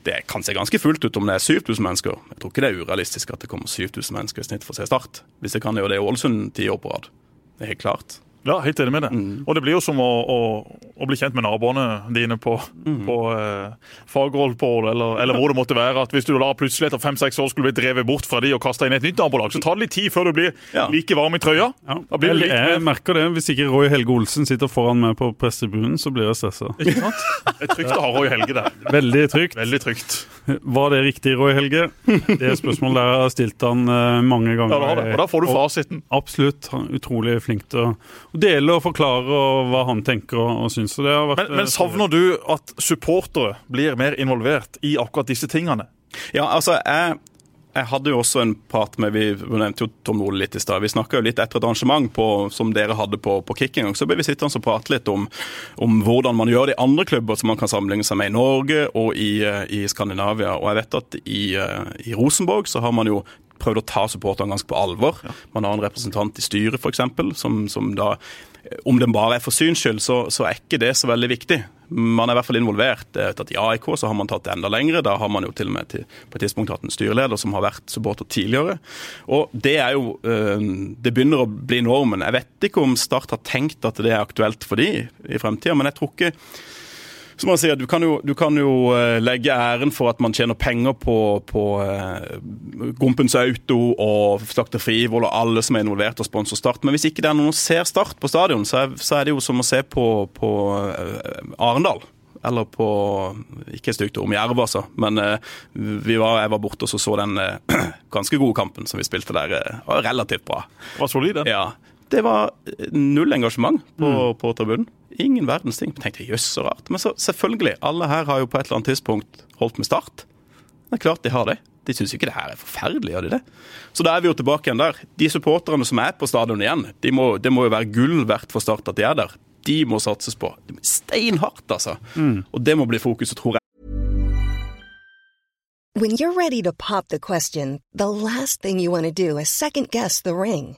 Det kan se ganske fullt ut om det er 7000 mennesker. Jeg tror ikke det er urealistisk at det kommer 7000 mennesker i snitt for å se Start. Hvis det kan gjøre det i Ålesund ti år på rad. Det er helt klart. Ja, helt enig med det. Mm. Og det blir jo som å, å, å bli kjent med naboene dine på, mm. på eh, Fagerholt eller, eller, hvor det måtte være. at Hvis du da plutselig etter fem-seks år skulle bli drevet bort fra de og kasta inn et nytt nabolag, så tar det litt tid før du blir ja. like varm i trøya. Ja. Jeg, litt, jeg, merker det. Hvis ikke Roy Helge Olsen sitter foran meg på prestebunnen, så blir jeg stressa. Ikke sant? Det er trygt å ha Roy Helge der. Veldig trygt. Veldig trygt. Var det riktig, Roy Helge? Det er spørsmål der jeg har stilt han uh, mange ganger. Ja, det det. Og Da får du fasiten. Absolutt. Han er utrolig flink til å dele og forklare og hva han tenker og, og syns. men, men eh, savner du at supportere blir mer involvert i akkurat disse tingene? Ja, altså, jeg jeg hadde jo også en prat med Vi nevnte jo Tom Ole litt i stad. Vi snakka litt etter et arrangement på, som dere hadde på, på Kick en gang. Så ble vi sittende og prate litt om, om, hvordan man gjør det i andre klubber som man kan sammenligne seg med i Norge og i, eh, i Skandinavia. Og jeg vet at i, eh, i, Rosenborg så har man jo prøvd å ta supporterne ganske på alvor. Man har en representant i styret f.eks. Som, som da om den bare er for syns skyld, så, så, er ikke det så veldig viktig. Man er i hvert fall involvert. I AIK så har man tatt det enda lengre. Da har man jo til og med til, på et tidspunkt hatt en styreleder som har vært supporter tidligere. Og det er jo øh, Det begynner å bli normen. Jeg vet ikke om Start har tenkt at det er aktuelt for de i fremtida, men jeg tror ikke så man sier, du kan, jo, du kan jo eh, legge æren for at man tjener penger på, på uh, Gompens Auto og Slakter Frivoll og alle som er involvert og sponser Start. Men hvis ikke det er noen som ser Start på stadion, så er, så er det jo som å se på, på uh, Arendal eller på Ikke stygt om Jerv, altså, men var, jeg var borte og så, så den [clears throat] ganske gode kampen som vi spilte der. Uh, relativt bra. Var solid, den. Ja. Det var null engasjement på, mm. på tribunen. Ingen verdens ting. Jeg tenkte jøss, så rart. Men så, selvfølgelig, alle her har jo på et eller annet tidspunkt holdt med Start. Det er klart de har det. De syns ikke det her er forferdelig, gjør de det? Så da er vi jo tilbake igjen der. De supporterne som er på stadionet igjen, de må, det må jo være gull verdt for Start at de er der. De må satses på. Steinhardt, altså. Mm. Og det må bli fokuset, tror jeg. When you're ready to pop the question, the last thing you want to do is second guess the ring.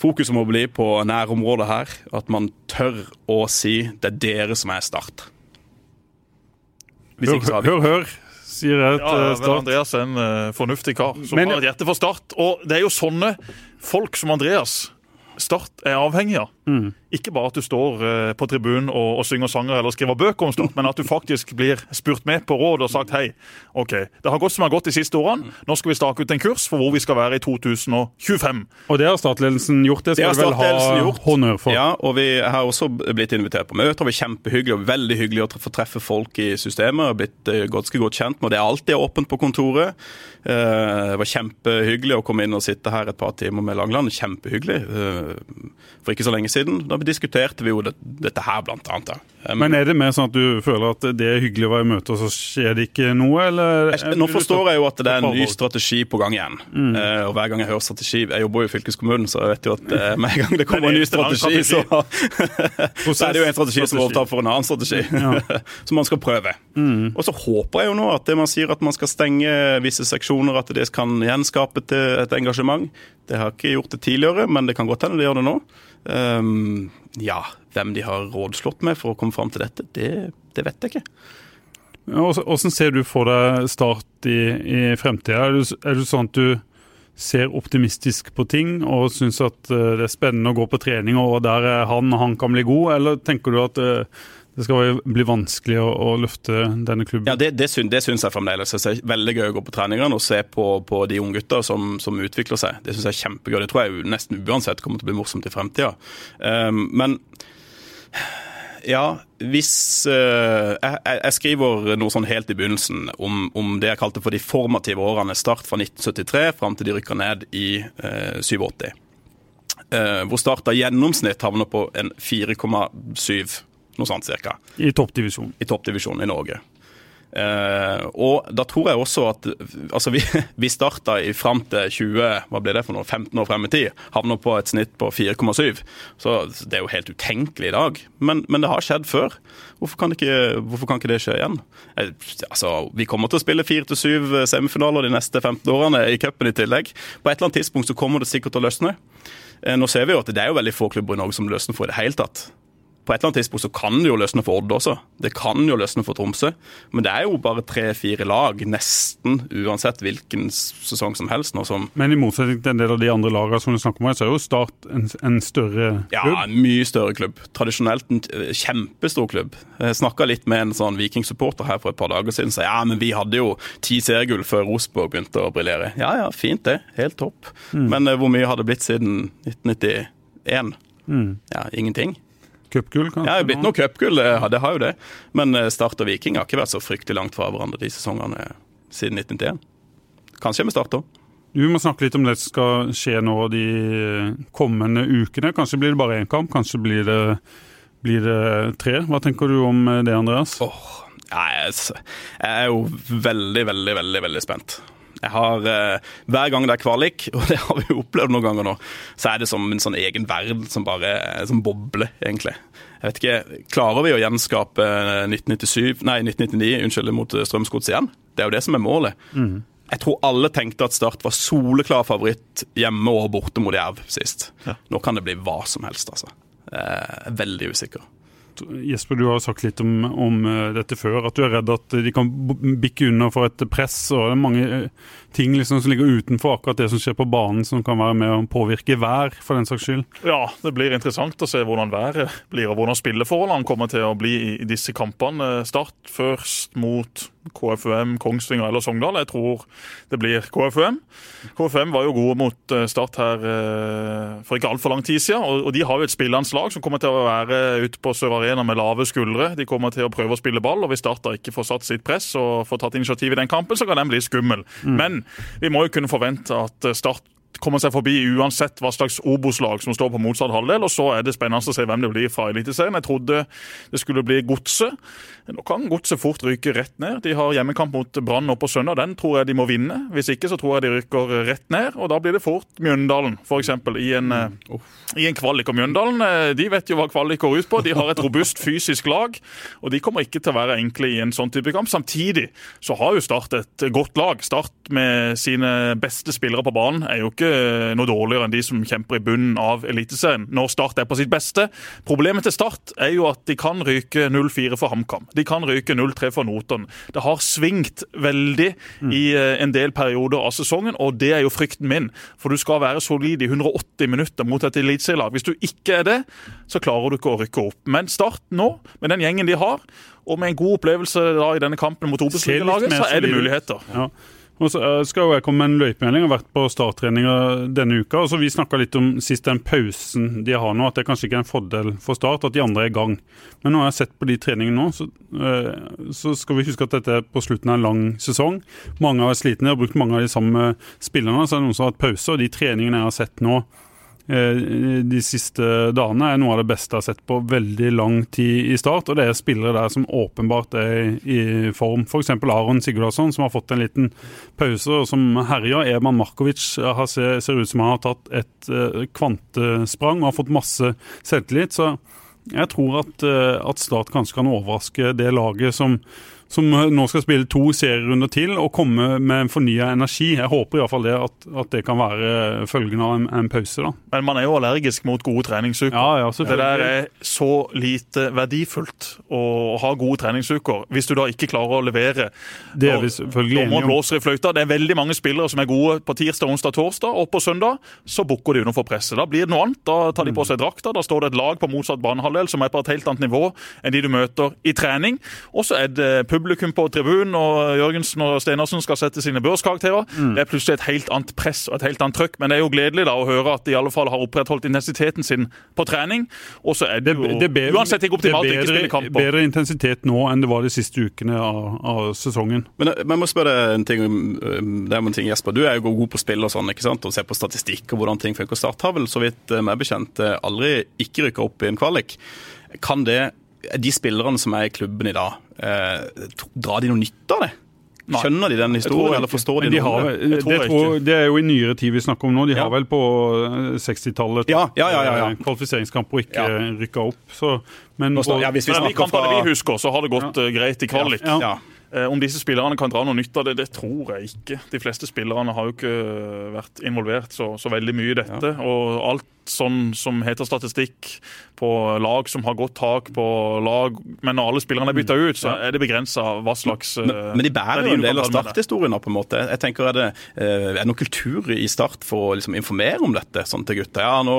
Fokuset må bli på nærområdet her. At man tør å si det er dere som er Start. Hør, hør, hør, sier jeg til ja, Start. Andreas er en uh, fornuftig kar som Men, har et hjerte for Start. Og det er jo sånne folk som Andreas Start er avhengig av. Mm. Ikke bare at du står uh, på tribunen og, og, synger sanger eller skriver bøker om Start, men at du faktisk blir spurt med på råd og sagt hei, OK, det har gått som det har gått de siste årene. Nå skal vi stake ut en kurs for hvor vi skal være i 2025. Og det har statledelsen gjort. Det skal det du vel ha gjort. honnør for. Ja, og vi har også blitt invitert på møter. Det var kjempehyggelig og veldig hyggelig å få treffe folk i systemet. og blitt uh, ganske godt kjent med. Det er alltid åpent på kontoret. Uh, det var kjempehyggelig å komme inn og sitte her et par timer med Langland. Kjempehyggelig. For ikke så lenge siden. Da diskuterte vi jo det, dette her, blant annet. Um, Men er det mer sånn at du føler at det er hyggelig å være i møte, og så skjer det ikke noe, eller? Jeg, nå forstår jeg jo at det er en ny strategi på gang igjen. Mm. Uh, og hver gang jeg hører strategi Jeg jobber jo i fylkeskommunen, så jeg vet jo at uh, [laughs] med en gang det kommer en ny strategi, så, [laughs] så er det jo en strategi som overtar for en annen strategi. Ja. [laughs] som man skal prøve. Mm. Og så håper jeg jo nå at det man sier at man skal stenge visse seksjoner, at det kan gjenskape et engasjement. Det har ikke gjort det tidligere, men det kan godt hende det gjør det nå. Um, ja, hvem de har rådslått med for å komme fram til dette, det, det vet jeg ikke. Hvordan ser du for deg Start i, i fremtida? Er, er, det sånn at du ser optimistisk på ting og syns at eh, det er spennende å gå på trening, og der er han, han kan bli god, eller tenker du at uh, det skal bli vanskelig å, å løfte denne klubben? Ja, Det, det, syns, det syns jeg fremdeles. Det er veldig gøy å gå på treningene og se på, på de unggutta som, som utvikler seg. Det syns jeg er kjempegøy. Det tror jeg nesten uansett kommer til å bli morsomt i fremtida. Um, men ja, hvis uh, jeg, jeg, skriver noe sånn helt i begynnelsen om, om, det jeg kalte for de formative årene. Start fra 1973 fram til de rykka ned i uh, 87. Uh, hvor Start av gjennomsnitt havner på en 4,7 noe sånt cirka. I toppdivisjonen. I toppdivisjonen i Norge. Uh, og da tror jeg også at altså vi, [laughs] vi starta i fram til 20, hva blir det for noe, 15 år frem i tid. Havner på et snitt på 4,7. Så det er jo helt utenkelig i dag. Men, men det har skjedd før. Hvorfor kan, ikke, hvorfor kan ikke det skje igjen? Jeg, altså, Vi kommer til å spille 4-7 semifinaler de neste 15 årene i cupen i tillegg. På et eller annet tidspunkt så kommer det sikkert til å løsne. Uh, nå ser vi jo at det er jo veldig få klubber i Norge som løsner for i det hele tatt på et eller annet tidspunkt så kan det jo løsne for Odd også. Det kan jo løsne for Tromsø. Men det er jo bare tre-fire lag, nesten uansett hvilken sesong som helst. nå som... Men i motsetning til en del av de andre lagene som du snakker om, så er jo Start en, en større klubb? Ja, en mye større klubb. Tradisjonelt en kjempestor klubb. Jeg snakka litt med en sånn Viking-supporter her for et par dager siden. sa ja, men vi hadde jo ti seriegull før Rosenborg begynte å briljere. Ja ja, fint det. Helt topp. Mm. Men uh, hvor mye har det blitt siden 1991? Mm. Ja, ingenting. Cupgull, kanskje? Ja, det har blitt noe cupgull, det, det, har jo det. Men eh, Start og Viking har ikke vært så fryktelig langt fra hverandre de sesongene siden 1991. Kanskje med Start òg. Vi må snakke litt om det som skal skje nå de kommende ukene. Kanskje blir det bare én kamp, kanskje blir det, blir det, tre. Hva tenker du om det, Andreas? Oh, jeg, er jo veldig, veldig, veldig, veldig spent. Jeg har, uh, Hver gang det er kvalik, [laughs] og det har vi jo opplevd noen ganger nå, så er det som en sånn egen verden som bare som bobler, egentlig. Jeg vet ikke, Klarer vi å gjenskape 1997, nei, 1999 unnskyld, mot Strømsgods igjen? Det er jo det som er målet. Mm. Jeg tror alle tenkte at Start var soleklar favoritt hjemme og borte mot Jerv sist. Ja. Nå kan det bli hva som helst, altså. Veldig usikker. Jesper, du har sagt litt om, om, eh, dette før, at du er redd at de kan bikke under for et press. og det er mange eh, ting liksom som ligger utenfor akkurat det som skjer på banen, som kan være med å påvirke vær, for den saks skyld. Ja, det blir interessant å se hvordan været blir, og hvordan spilleforholdene kommer til å bli i disse kampene. Start først mot KFUM, Kongsvinger eller Sogndal. Jeg tror det blir KFUM. KFUM var jo gode mot eh, Start her eh, for ikke altfor lang tid siden. Og de har jo et spilleanslag som kommer til å være ute på Sør Arena med lave skuldre. De kommer til å prøve å spille ball, og hvis Start da ikke får satt sitt press og får tatt initiativ i den kampen, så kan den bli skummel. Mm. Men vi må jo kunne forvente at Start kommer seg forbi uansett hva slags Obos-lag som står på motsatt halvdel. Og så er det spennende å se hvem det blir fra Eliteserien. Jeg trodde det skulle bli Godset. Nå kan Godset fort ryke rett ned. De har hjemmekamp mot Brann nå på søndag. Den tror jeg de må vinne. Hvis ikke så tror jeg de rykker rett ned. Og da blir det fort Mjøndalen, f.eks. I, en, mm. i en kvalik. Og Mjøndalen eh, de vet jo hva kvalik går ut på. De har et robust fysisk lag. Og de kommer ikke til å være enkle i en sånn type kamp. Samtidig så har jo Start et godt lag. Start med sine beste spillere på banen er jo ikke noe dårligere enn de som kjemper i bunnen av Eliteserien når Start er på sitt beste. Problemet til Start er jo at de kan ryke 0-4 for HamKam. De kan ryke 0-3 for Notodden. Det har svingt veldig mm. i eh, en del perioder av sesongen, og det er jo frykten min. For du skal være solid i 180 minutter mot et eliteserielag. Hvis du ikke er det, så klarer du ikke å rykke opp. Men Start nå, med den gjengen de har, og med en god opplevelse da i denne kampen mot Obos-laget, så er det muligheter. Ja. Og så skal skal jeg komme med en løypemelding. Har vært på starttreninger denne uka. og så Vi snakka litt om sist den pausen de har nå, at det kanskje ikke er en fordel for Start at de andre er i gang. Men nå har jeg sett på de treningene nå, så, eh, så skal vi huske at dette er på slutten av en lang sesong. Mange har vært slitne og brukt mange av de samme spillerne. Så er det noen som har hatt pause, og de treningene jeg har sett nå, Eh, de siste dagene er noe av det beste jeg har sett på veldig lang tid i start. Og det er spillere der som åpenbart er i form. F.eks. Aron Sigurdarsson, som har fått en liten pause og som herja. Eman Markovic ser, ser ut som han har tatt et eh, kvantesprang og har fått masse selvtillit. Så jeg tror at, eh, at Start kanskje kan overraske det laget som som nå skal spille to serierunder til og komme med en fornya energi. Jeg håper iallfall det at, at det kan være følgen av en, en, pause. da. Men man er jo allergisk mot gode treningsuker. Ja, ja, det der er så lite verdifullt å ha gode treningsuker hvis du da ikke klarer å levere. Det er vi selvfølgelig enige om. blåser i fløyta. Det er veldig mange spillere som er gode på tirsdag, onsdag, torsdag, og på søndag så bukker de under for presset. Da blir det noe annet. Da tar de på seg drakta, da står det et lag på motsatt banehalvdel som er på et helt annet nivå enn de du møter i trening. Og så er det publikum på tribunen, og Jørgensen og Stenersen skal sette sine børskarakterer. Mm. Det er plutselig et helt annet press og et helt annet trøkk. Men det er jo gledelig da å høre at de i alle fall har opprettholdt intensiteten sin på trening. Og så er det jo det, bedre, uansett ikke optimalt å ikke spille kamper. Bedre intensitet nå enn det var de siste ukene av, av sesongen. Men jeg må spørre en ting, det er en ting, Jesper. Du er jo god på spill og sånn, ikke sant? og ser på statistikk og hvordan ting funker. Start har vel, så vidt meg bekjent, aldri ikke rykka opp i en kvalik. Kan det de spillerne som er i klubben i dag, eh, drar de noe nytte av det? Skjønner de den historien, eller forstår de, de har, noe? Det, det, tror, det, er jo i nyere tid vi snakker om nå. De ja. har vel på 60-tallet ja, ja, ja, kvalifiseringskamper og ikke ja. rykka opp. Så, men, på, ja, hvis vi men de kampene vi husker, så har det gått uh, greit i kvalik. Eh, om disse spillerne kan dra noe nytt av det, det tror jeg ikke. De fleste spillerne har jo ikke vært involvert så, så veldig mye i dette. Ja. Og alt sånn som heter statistikk på lag som har godt tak på lag, men når alle spillerne er bytta ut, så er det begrensa hva slags Men, men de bærer jo en del av starthistorien, på en måte. Jeg tenker, Er det, er noen kultur i Start for å liksom informere om dette sånn til gutta? Ja, nå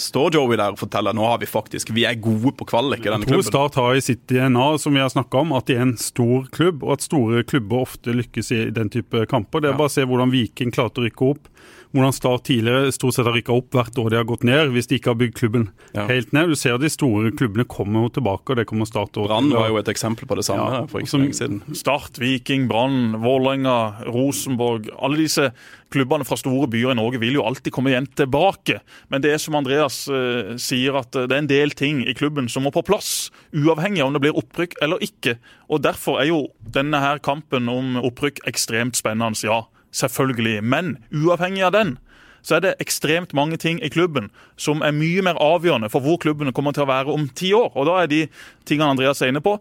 står Joey der og forteller nå har vi faktisk, vi er gode på kvalik i denne klubben. Jeg tror Start har i sitt DNA, som vi har snakka om, at de er en stor klubb, og at store klubber ofte lykkes i den type kamper. Det er bare å se hvordan Viking klarte å rykke opp hvordan Start tidligere stort sett har rykka opp hvert år de har gått ned, hvis de ikke har bygd klubben ja. helt ned. Du ser at de store klubbene kommer jo tilbake, og det kommer Start òg. Brann var jo et eksempel på det samme ja, for ikke så lenge siden. Start, Viking, Brann, Vålerenga, Rosenborg. Alle disse klubbene fra store byer i Norge vil jo alltid komme igjen tilbake. Men det er som Andreas uh, sier, at det er en del ting i klubben som må på plass. Uavhengig av om det blir opprykk eller ikke. Og Derfor er jo denne her kampen om opprykk ekstremt spennende, ja selvfølgelig. Men uavhengig av den, så er det ekstremt mange ting i klubben som er mye mer avgjørende for hvor klubbene kommer til å være om ti år. Og da er de tingene Andreas er inne på,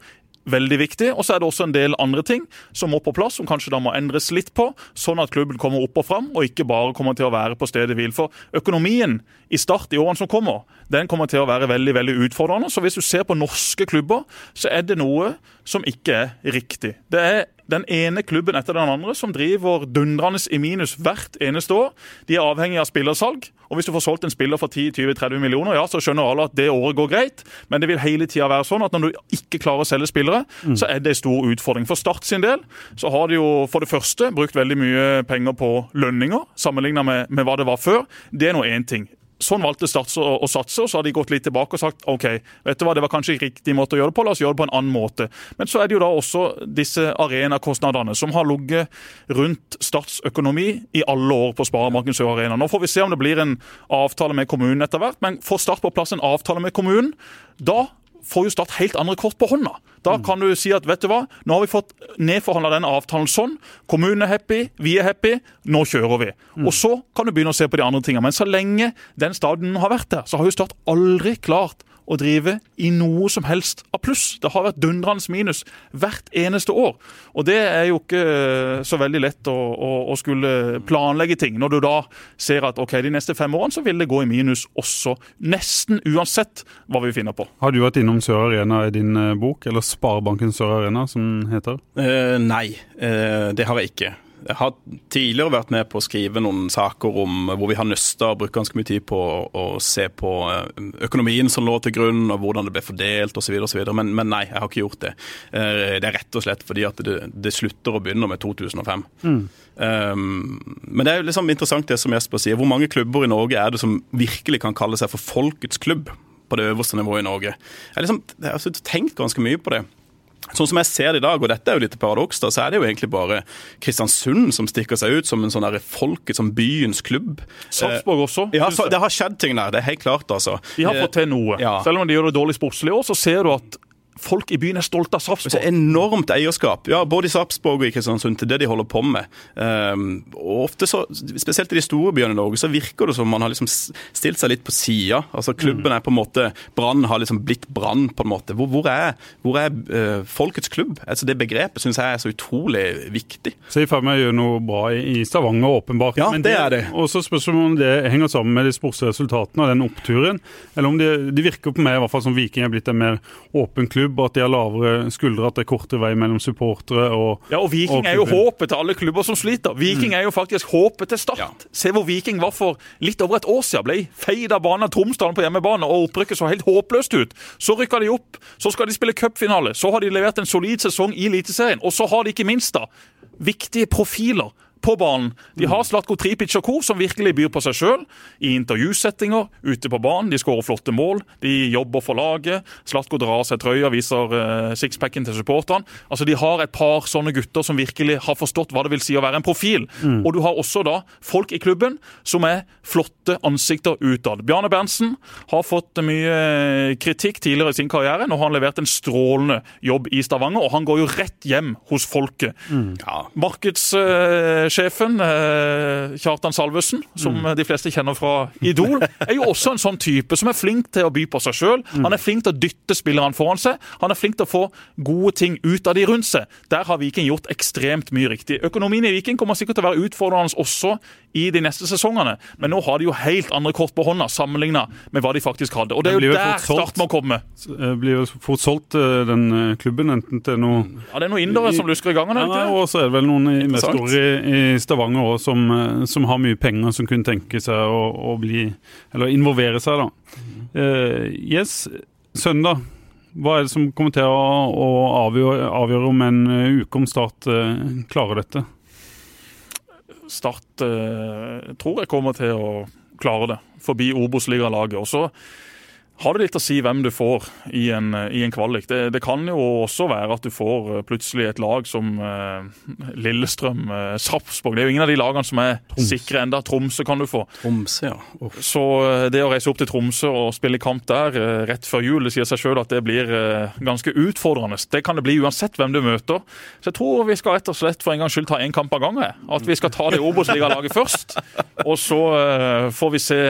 veldig viktig. Og så er det også en del andre ting som må på plass, som kanskje da må endres litt på, sånn at klubben kommer opp og fram, og ikke bare kommer til å være på stedet hvil. For økonomien i Start i årene som kommer, den kommer til å være veldig veldig utfordrende. Så hvis du ser på norske klubber, så er det noe som ikke er riktig. Det er den ene klubben etter den andre som driver dundrende i minus hvert eneste år. De er avhengig av spillersalg. Og Hvis du får solgt en spiller for 10-20-30 millioner, ja, så skjønner alle at det året går greit. Men det vil hele tida være sånn at når du ikke klarer å selge spillere, mm. så er det en stor utfordring. For Start sin del så har de jo for det første brukt veldig mye penger på lønninger, sammenligna med, med hva det var før. Det er nå én ting. Sånn valgte Start å, satse, og så har de gått litt tilbake og sagt OK, vet du hva, det var kanskje riktig måte å gjøre det på, la oss gjøre det på en annen måte. Men så er det jo da også disse arenakostnadene som har ligget rundt Starts økonomi i alle år på Sparebanken Sør Arena. Nå får vi se om det blir en avtale med kommunen etter hvert, men får Start på plass en avtale med kommunen, da får jo Start helt andre kort på hånda. Da kan du si at vet du hva, nå har vi fått nedforhandla den avtalen sånn. Kommunen er happy, vi er happy, nå kjører vi. Mm. Og Så kan du begynne å se på de andre tingene. Men så lenge den stadion har vært der, så har jo Start aldri klart å drive i noe som helst av pluss. Det har vært dundrende minus hvert eneste år. Og det er jo ikke eh, så veldig lett å, å, å, skulle planlegge ting, når du da ser at ok, de neste fem årene så vil det gå i minus også. Nesten uansett hva vi finner på. Har du vært innom Sør Arena i din eh, bok, eller Sparebanken Sør Arena som heter? Uh, nei, uh, det har jeg ikke. Jeg har tidligere vært med på å skrive noen saker om hvor vi har nøsta og brukt ganske mye tid på å se på eh, økonomien som lå til grunn, og hvordan det ble fordelt osv. Men, men nei, jeg har ikke gjort det. Eh, det er rett og slett fordi at det, det slutter å begynne med 2005. Mm. Um, men det er liksom interessant det som Jesper sier. Hvor mange klubber i Norge er det som virkelig kan kalle seg for folkets klubb på det øverste nivået i Norge? Jeg har liksom, jeg har tenkt ganske mye på det. Sånn som jeg ser det i dag, og dette er jo litt paradoks, da, så er det jo egentlig bare Kristiansund som stikker seg ut som en sånn folket, som byens klubb. Sarpsborg også. Ja, så, det har skjedd ting der. Det er helt klart, altså. De har fått til noe. Ja. Selv om de gjør det dårlig sportslig òg, så ser du at folk i byen er stolte av Sarpsborg. Det er enormt eierskap, ja, både i Sarpsborg og i Kristiansund, til det de holder på med. Um, og ofte så, Spesielt i de store byene i Norge så virker det som man har liksom stilt seg litt på sida. Altså, klubben er på en måte Brann har liksom blitt Brann, på en måte. Hvor, hvor er, hvor er uh, folkets klubb? Altså, det begrepet syns jeg er så utrolig viktig. Så i meg gjør noe bra i Stavanger, åpenbart. Ja, Men det, det er det. Og så spørs det om det henger sammen med de sportsresultatene og den oppturen, eller om det de virker på meg i hvert fall som Viking er blitt en mer åpen klubb, og at de har lavere skuldre, at det er kortere vei mellom supportere og Ja, og Viking og er jo håpet til alle klubber som sliter. Viking mm. er jo faktisk håpet til Start. Ja. Se hvor Viking var for litt over et år siden. Ble feid av banen av Tromsdalen på hjemmebane, og opprykket så helt håpløst ut. Så rykka de opp, så skal de spille cupfinale, så har de levert en solid sesong i Eliteserien, og så har de ikke minst da viktige profiler på banen. De har Slatko Tripic og co., som virkelig byr på seg sjøl. I intervjusettinger, ute på banen. De skårer flotte mål. De jobber for laget. Slatko drar av seg trøya, viser uh, sixpacken til supporterne. Altså, De har et par sånne gutter som virkelig har forstått hva det vil si å være en profil. Mm. Og du har også da folk i klubben som er flotte ansikter utad. Bjarne Berntsen har fått mye kritikk tidligere i sin karriere. Nå har han levert en strålende jobb i Stavanger, og han går jo rett hjem hos folket. Mm. Ja. Markeds... Uh, TV-sjefen, eh, Kjartan Salvesen, som mm. de fleste kjenner fra Idol, er jo også en sånn type som er flink til å by på seg sjøl. Mm. Han er flink til å dytte spillerne foran seg. Han er flink til å få gode ting ut av de rundt seg. Der har Viking gjort ekstremt mye riktig. Økonomien i Viking kommer sikkert til å være utfordrende også i de neste sesongene, men nå har de jo helt andre kort på hånda sammenligna med hva de faktisk hadde. Og det er jo der Start må komme. Det blir jo fort solgt, den klubben, enten til noe Ja, det er noen indere som lusker i gangen? Ja, og så er det vel noen investorer i, i Stavanger også, som, som, har mye penger, som kunne tenke seg å, å bli Eller involvere seg, da. Uh, yes, søndag. Hva er det som kommer til å, å avgjøre, avgjøre, om en uke om Start uh, klarer dette? Start uh, tror jeg kommer til å klare det, forbi Obos-ligalaget. Har det litt å si hvem du får i en, i en kvalik. Det, det, kan jo også være at du får eh, plutselig et lag som eh, Lillestrøm, eh, Sarpsborg. Det er jo ingen av de lagene som er Troms. sikre enda. Tromsø kan du få. Tromsø, ja. Uff. Så uh, det å reise opp til Tromsø og spille kamp der eh, rett før jul, det sier seg sjøl at det blir ganske utfordrende. Det kan det bli uansett hvem du møter. Så jeg tror vi skal rett og slett for en gangs skyld ta én kamp av gangen. At vi skal ta det Obos-ligalaget [laughs] først. Og så får vi se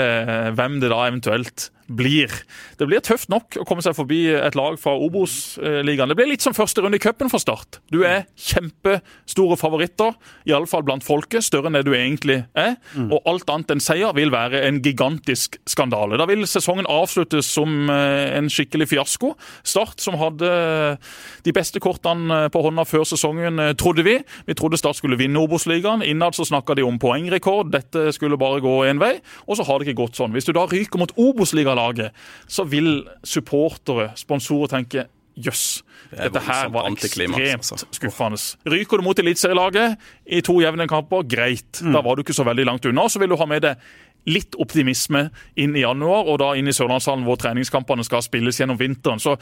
hvem det da eventuelt blir. Det blir tøft nok å komme seg forbi et lag fra Obos-ligaen. Det blir litt som første runde i cupen for Start. Du er kjempestore favoritter, iallfall blant folket. Større enn det du egentlig er. Mm. Og alt annet enn seier vil være en gigantisk skandale. Da vil sesongen avsluttes som eh, en skikkelig fiasko. Start, som hadde de beste kortene på hånda før sesongen, eh, trodde vi. Vi trodde Start skulle vinne Obos-ligaen. Innad så snakka de om poengrekord. Dette skulle bare gå én vei. Og så har det ikke gått sånn. Hvis du da ryker mot Obos-ligaen laget, så vil supportere, sponsorer, tenke jøss. Dette her var ekstremt altså. skuffende. Ryker du mot eliteserielaget i to jevne kamper, greit. Mm. Da var du ikke så veldig langt unna. Så vil du ha med deg litt optimisme inn i januar, og da inn i Sørlandshallen hvor treningskampene skal spilles gjennom vinteren. Så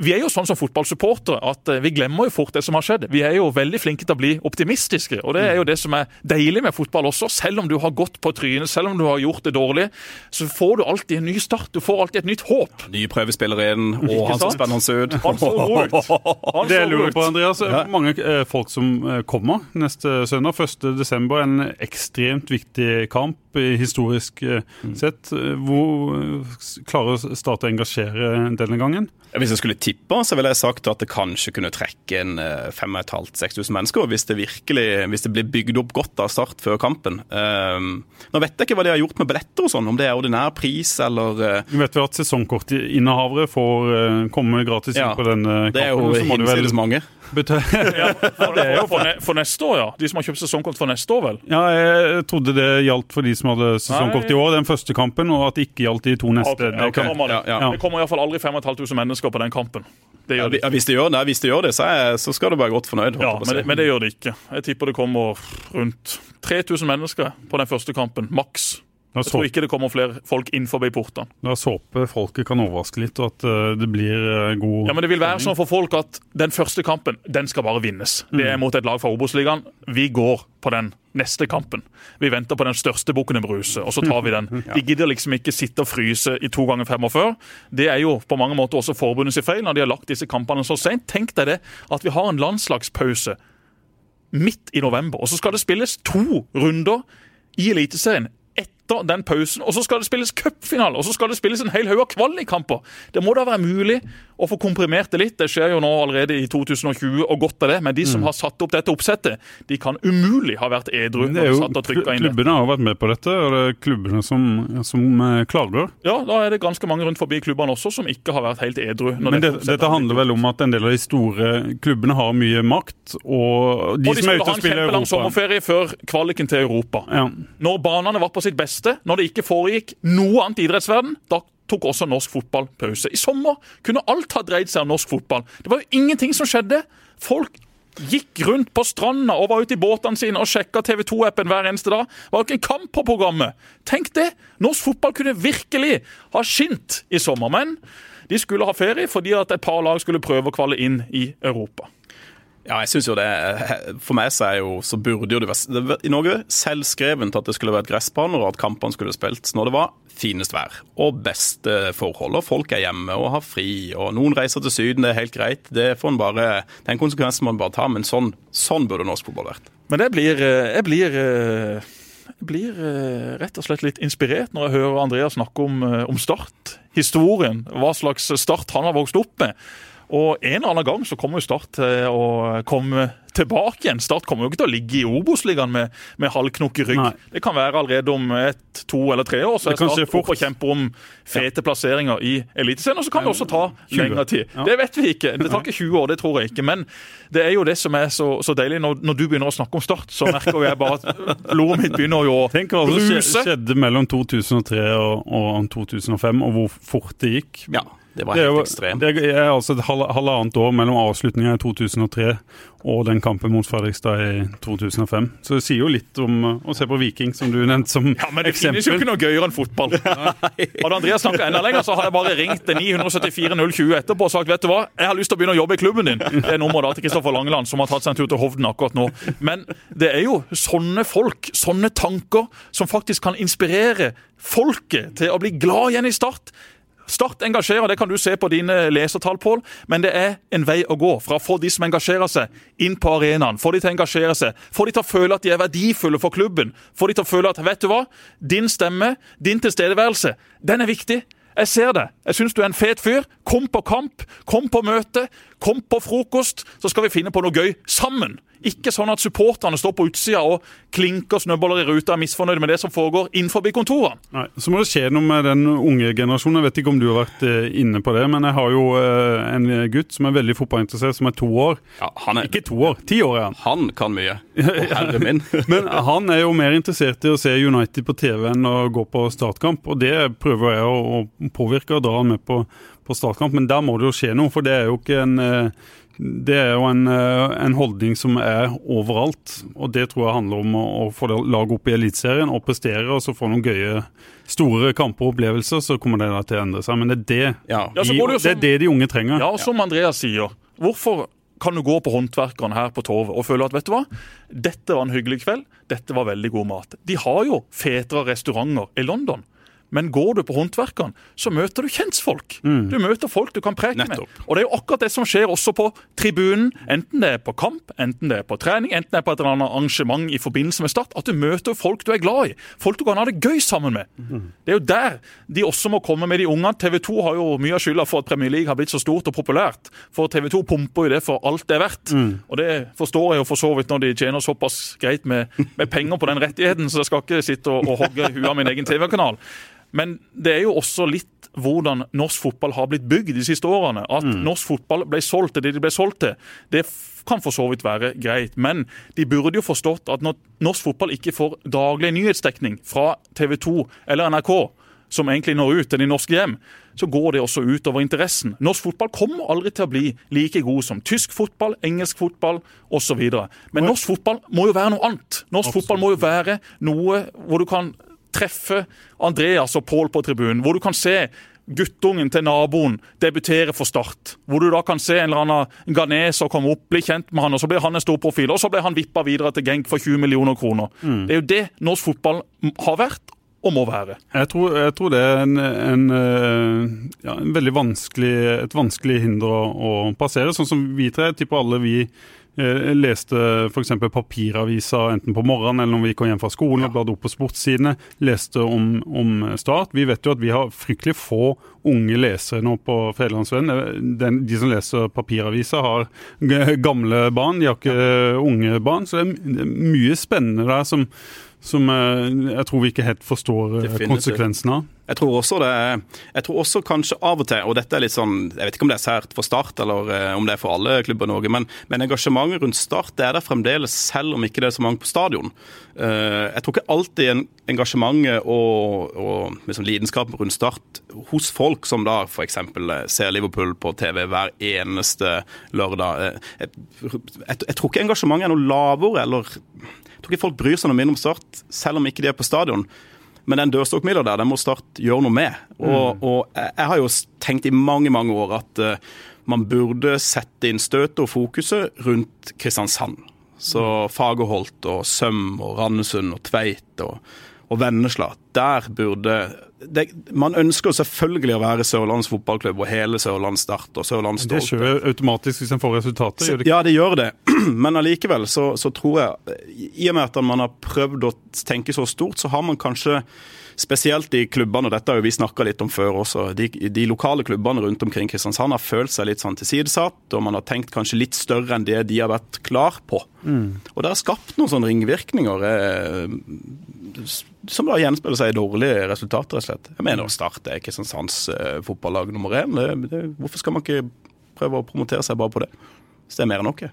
Vi er jo sånn som fotballsupportere at eh, vi glemmer jo fort det som har skjedd. Vi er jo veldig flinke til å bli optimistiske, og det er jo det som er deilig med fotball også. Selv om du har gått på trynet, selv om du har gjort det dårlig, så får du alltid en ny start. Du får alltid et nytt håp. Nye prøvespillere inn, og han så spennende ut. Han så ut. [laughs] Han det jeg lurer på, Andreas, ja. mange eh, folk som eh, kommer neste søndag, 1.12., en ekstremt viktig kamp i historisk eh, mm. sett. Hvor klarer Start å engasjere denne gangen? Hvis jeg skulle tippe, så ville jeg sagt at det kanskje kunne trekke inn 5500-6000 mennesker. Hvis det virkelig hvis det blir bygd opp godt av Start før kampen. Um, nå vet jeg ikke hva de har gjort med billetter og sånn, om det er ordinær pris eller Du vet jo at sesongkortinnehavere får komme gratis inn ja, på denne kampen. Det er jo hinsides mange. [laughs] ja, for, [laughs] det for, for, neste år, ja. De som har kjøpt sesongkort for neste år, vel? Ja, jeg trodde det gjaldt for de som hadde sesongkort i år, den første kampen, og at det ikke gjaldt de to neste. Okay, ja, okay. Det, ja, ja. det kommer iallfall aldri 5500 mennesker på den kampen. Det gjør det. hvis, de gjør det, hvis de gjør det, så, er, så skal du være godt fornøyd. Ja, men det, men det gjør det ikke. Jeg tipper det kommer rundt 3000 mennesker på den første kampen, maks. Jeg tror ikke det kommer flere folk inn forbi portene. La oss håpe folket kan overraske litt, og at eh, det blir eh, god Ja, men Det vil være sånn for folk at den første kampen den skal bare vinnes. Det er mm. mot et lag fra Obos-ligaen. Vi går på den neste kampen. Vi venter på den største bukken i bruset, og så tar vi den. [laughs] De gidder liksom ikke sitte og fryse i to ganger 45. Det er jo på mange måter også forbundets feil når de har lagt disse kampene så sent. Tenk deg det, at vi har en landslagspause midt i november, og så skal det spilles to runder i Eliteserien etter den pausen. Og så skal det spilles cupfinale, og så skal det spilles en hel haug av kvalikkamper. Det må da være mulig å få komprimert det litt. Det skjer jo nå allerede i 2020 og godt av det. Men de som mm. har satt opp dette oppsettet, de kan umulig ha vært edru. Det er jo, klubbene har vært med på dette, og det er klubbene som, som eh, klager. Ja, da er det ganske mange rundt forbi klubbene også som ikke har vært helt edru. Men det, dette handler vel om at en del av de store klubbene har mye makt, og de, og de som er ute og spiller Europa Og de skulle ha en kjempelang sommerferie før kvaliken til Europa. Ja. Når banene var på sitt beste, når det ikke foregikk noe annet i idrettsverden, da tok også norsk fotball pause. I sommer kunne alt ha dreid seg om norsk fotball. Det var jo ingenting som skjedde. Folk gikk rundt på stranda og var ute i båtene sine og sjekka TV 2-appen hver eneste dag. Det var jo ikke en kamp på programmet. Tenk det! Norsk fotball kunne virkelig ha skint i sommer. Men de skulle ha ferie fordi at et par lag skulle prøve å kvalle inn i Europa. Ja, jeg synes jo det For meg så jo, så burde jo det være i Norge selvskrevent at det skulle vært gressbaner, og at kampene skulle spilt når det var finest vær og beste forhold. Og folk er hjemme og har fri, og noen reiser til Syden, det er helt greit. Det får en bare, det er en konsekvens man bare tar, men sånn, sånn burde norsk fotball vært. Men jeg blir, eh, jeg blir eh, jeg blir eh, rett og slett litt inspirert når jeg hører Andreas snakke om, om Start. Historien, hva slags Start han har vokst opp med. Og en eller annen gang så kommer jo Start til å komme tilbake igjen. Start kommer jo ikke til å ligge i Obos-ligaen med, med halvknokk i rygg. Nei. Det kan være allerede om ett, to eller tre år, så er Start oppe og kjemper om fete plasseringer i Eliteserien. Og så kan det også ta lengre tid. Ja. Det vet vi ikke. Det tar ikke 20 år, det tror jeg ikke. Men det er jo det som er så, så deilig. Når, når, du begynner å snakke om Start, så merker jeg bare at blodet mitt begynner å Tenk hva som skjedde mellom 2003 og, og 2005, og hvor fort det gikk. Ja. Det var helt ekstremt. Det er altså et halvannet år mellom avslutninga i 2003 og den kampen mot Fredrikstad i 2005. Så det sier jo litt om å se på Viking, som du nevnte som eksempel. Ja, Men det eksempel. finnes jo ikke noe gøyere enn fotball. [laughs] Hadde Andreas snakka enda lenger, så hadde jeg bare ringt 974 020 etterpå og sagt vet du hva, jeg har lyst til å begynne å jobbe i klubben din. Det er nummeret da til Kristoffer Langeland, som har tatt seg en tur til Hovden akkurat nå. Men det er jo sånne folk, sånne tanker, som faktisk kan inspirere folket til å bli glad igjen i Start. Start engasjerer, det kan du se på dine lesertall, Pål. Men det er en vei å gå fra å få de som engasjerer seg, inn på arenaen. Få de til å engasjere seg. Få de til å føle at de er verdifulle for klubben. Få de til å føle at vet du hva, din stemme, din tilstedeværelse, den er viktig. Jeg ser det. Jeg syns du er en fet fyr. Kom på kamp, kom på møte, kom på frokost. Så skal vi finne på noe gøy sammen. Ikke sånn at supporterne står på utsida og klinker snøballer i ruta og er misfornøyde med det som foregår innenfor kontorene. Nei, Så må det skje noe med den unge generasjonen. Jeg vet ikke om du har vært eh, inne på det, men jeg har jo eh, en gutt som er veldig fotballinteressert, som er to år. Ja, han er... Ikke to år, ti år er han. Han kan mye. Herre min. [laughs] men han er jo mer interessert i å se United på TV enn å gå på startkamp, og det prøver jeg å påvirke og dra han med på, på startkamp, men der må det jo skje noe, for det er jo ikke en eh, det er jo en, eh, en, holdning som er overalt. og Det tror jeg handler om å, å få laget opp i Eliteserien og prestere og så få noen gøye store kamper og opplevelser. Så kommer det til å endre seg. Men det er det, ja. de, det, som, det, er det de unge trenger. Ja, og som Andreas sier. Hvorfor kan du gå på håndverkerne her på Torvet og føle at vet du hva, dette var en hyggelig kveld, dette var veldig god mat. De har jo fetere restauranter i London. Men går du på håndverkeren, så møter du kjentfolk. Mm. Du møter folk du kan preke Nettopp. med. Og det er jo akkurat det som skjer også på tribunen. Enten det er på kamp, enten det er på trening, enten det er på et eller annet arrangement i forbindelse med Start. At du møter folk du er glad i. Folk du kan ha det gøy sammen med. Mm. Det er jo der de også må komme med de ungene. TV 2 har jo mye av skylda for at Premier League har blitt så stort og populært. For TV 2 pumper jo det for alt det er verdt. Mm. Og det forstår jeg jo for så vidt når de tjener såpass greit med, med penger på den rettigheten, så jeg skal ikke sitte og, og hogge huet av min egen TV-kanal. Men det er jo også litt hvordan norsk fotball har blitt bygd de siste årene. At mm. norsk fotball ble solgt til det de ble solgt til, det kan for så vidt være greit. Men de burde jo forstått at når norsk fotball ikke får daglig nyhetsdekning fra TV 2 eller NRK, som egentlig når ut til de norske hjem, så går det også utover interessen. Norsk fotball kommer aldri til å bli like god som tysk fotball, engelsk fotball osv. Men norsk fotball må jo være noe annet. Norsk Absolutt. fotball må jo være noe hvor du kan treffe Andreas og Pål på tribunen, hvor du kan se guttungen til naboen debutere for Start. Hvor du da kan se en eller annen ganeser komme opp, bli kjent med han, og så blir han en stor profil. Og så blir han vippa videre til Genk for 20 millioner kroner. Mm. Det er jo det norsk fotball har vært og må være. Jeg tror, jeg tror det er en, en, eh, ja, en veldig vanskelig, et vanskelig hinder å, å passere. Sånn som vi tre, tipper alle vi jeg leste f.eks. papiraviser enten på morgenen eller når vi kom hjem fra skolen og bladde opp på sportssidene. Leste om, om, Start. Vi vet jo at vi har fryktelig få unge lesere nå på Fedrelandsvennen. De som leser papiraviser, har gamle barn, de har ikke unge barn. Så det er mye spennende der som, som eh, jeg tror vi ikke helt forstår Definitivt. konsekvensene av. Jeg tror også det Jeg tror også kanskje av og til, og dette er litt sånn Jeg vet ikke om det er sært for Start, eller eh, om det er for alle klubber i Norge, men, men engasjementet rundt Start det er der fremdeles, selv om ikke det er så mange på stadion. Jeg tror ikke alltid engasjementet og, og liksom lidenskapen rundt Start hos folk som da f.eks. ser Liverpool på TV hver eneste lørdag jeg, jeg, jeg tror ikke engasjementet er noe lavere, eller tror ikke folk bryr seg noe mindre om Start, selv om ikke de er på stadion. Men den dørstokkmila der, den må Start gjøre noe med. Og, mm. og, jeg har jo tenkt i mange mange år at uh, man burde sette inn støtet og fokuset rundt Kristiansand. Så Fagerholt og Søm og Randesund og Tveit og, og Vennesla. Der burde det, Man ønsker selvfølgelig å være Sørlandets fotballklubb og hele Sørlandet Start og Sørlandet Det Stolte. skjer jo automatisk hvis en får resultater? gjør det? Ja, det gjør det. [clears throat] Men allikevel så, så tror jeg, i og med at man har prøvd å tenke så stort, så har man kanskje Spesielt i klubbene, og dette har jo vi snakka litt om før også. De, de, lokale klubbene rundt omkring Kristiansand har følt seg litt sånn tilsidesatt, og man har tenkt kanskje litt større enn det de har vært klar på. Mm. Og det har skapt noen sånne ringvirkninger eh, som da gjenspeiler i dårlige resultater, rett og slett. Jeg mener Start er Kristiansands eh, fotballag nummer én. Det, det, hvorfor skal man ikke prøve å promotere seg bare på det? Hvis det er mer enn noe.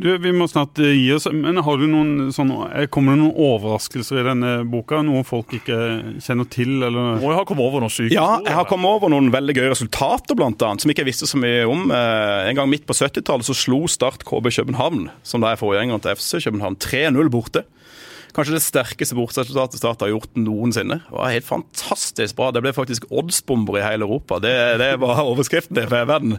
Du, Vi må snart eh, gi oss, men har du noen sånne, eh, kommer det noen overraskelser i denne boka? Noe folk ikke kjenner til? eller? Må jo ha kommet over noen syke Ja, jeg har kommet over noen veldig gøye resultater, blant annet, som ikke jeg visste så mye om. En gang midt på 70-tallet så slo Start KB København, som da er forgjengeren til FC København, 3-0 borte. Kanskje det sterkeste bortsettelsesresultatet Start har gjort noensinne. Det var helt fantastisk bra. Det ble faktisk oddsbomber i hele Europa. Det, det var overskriften til verden.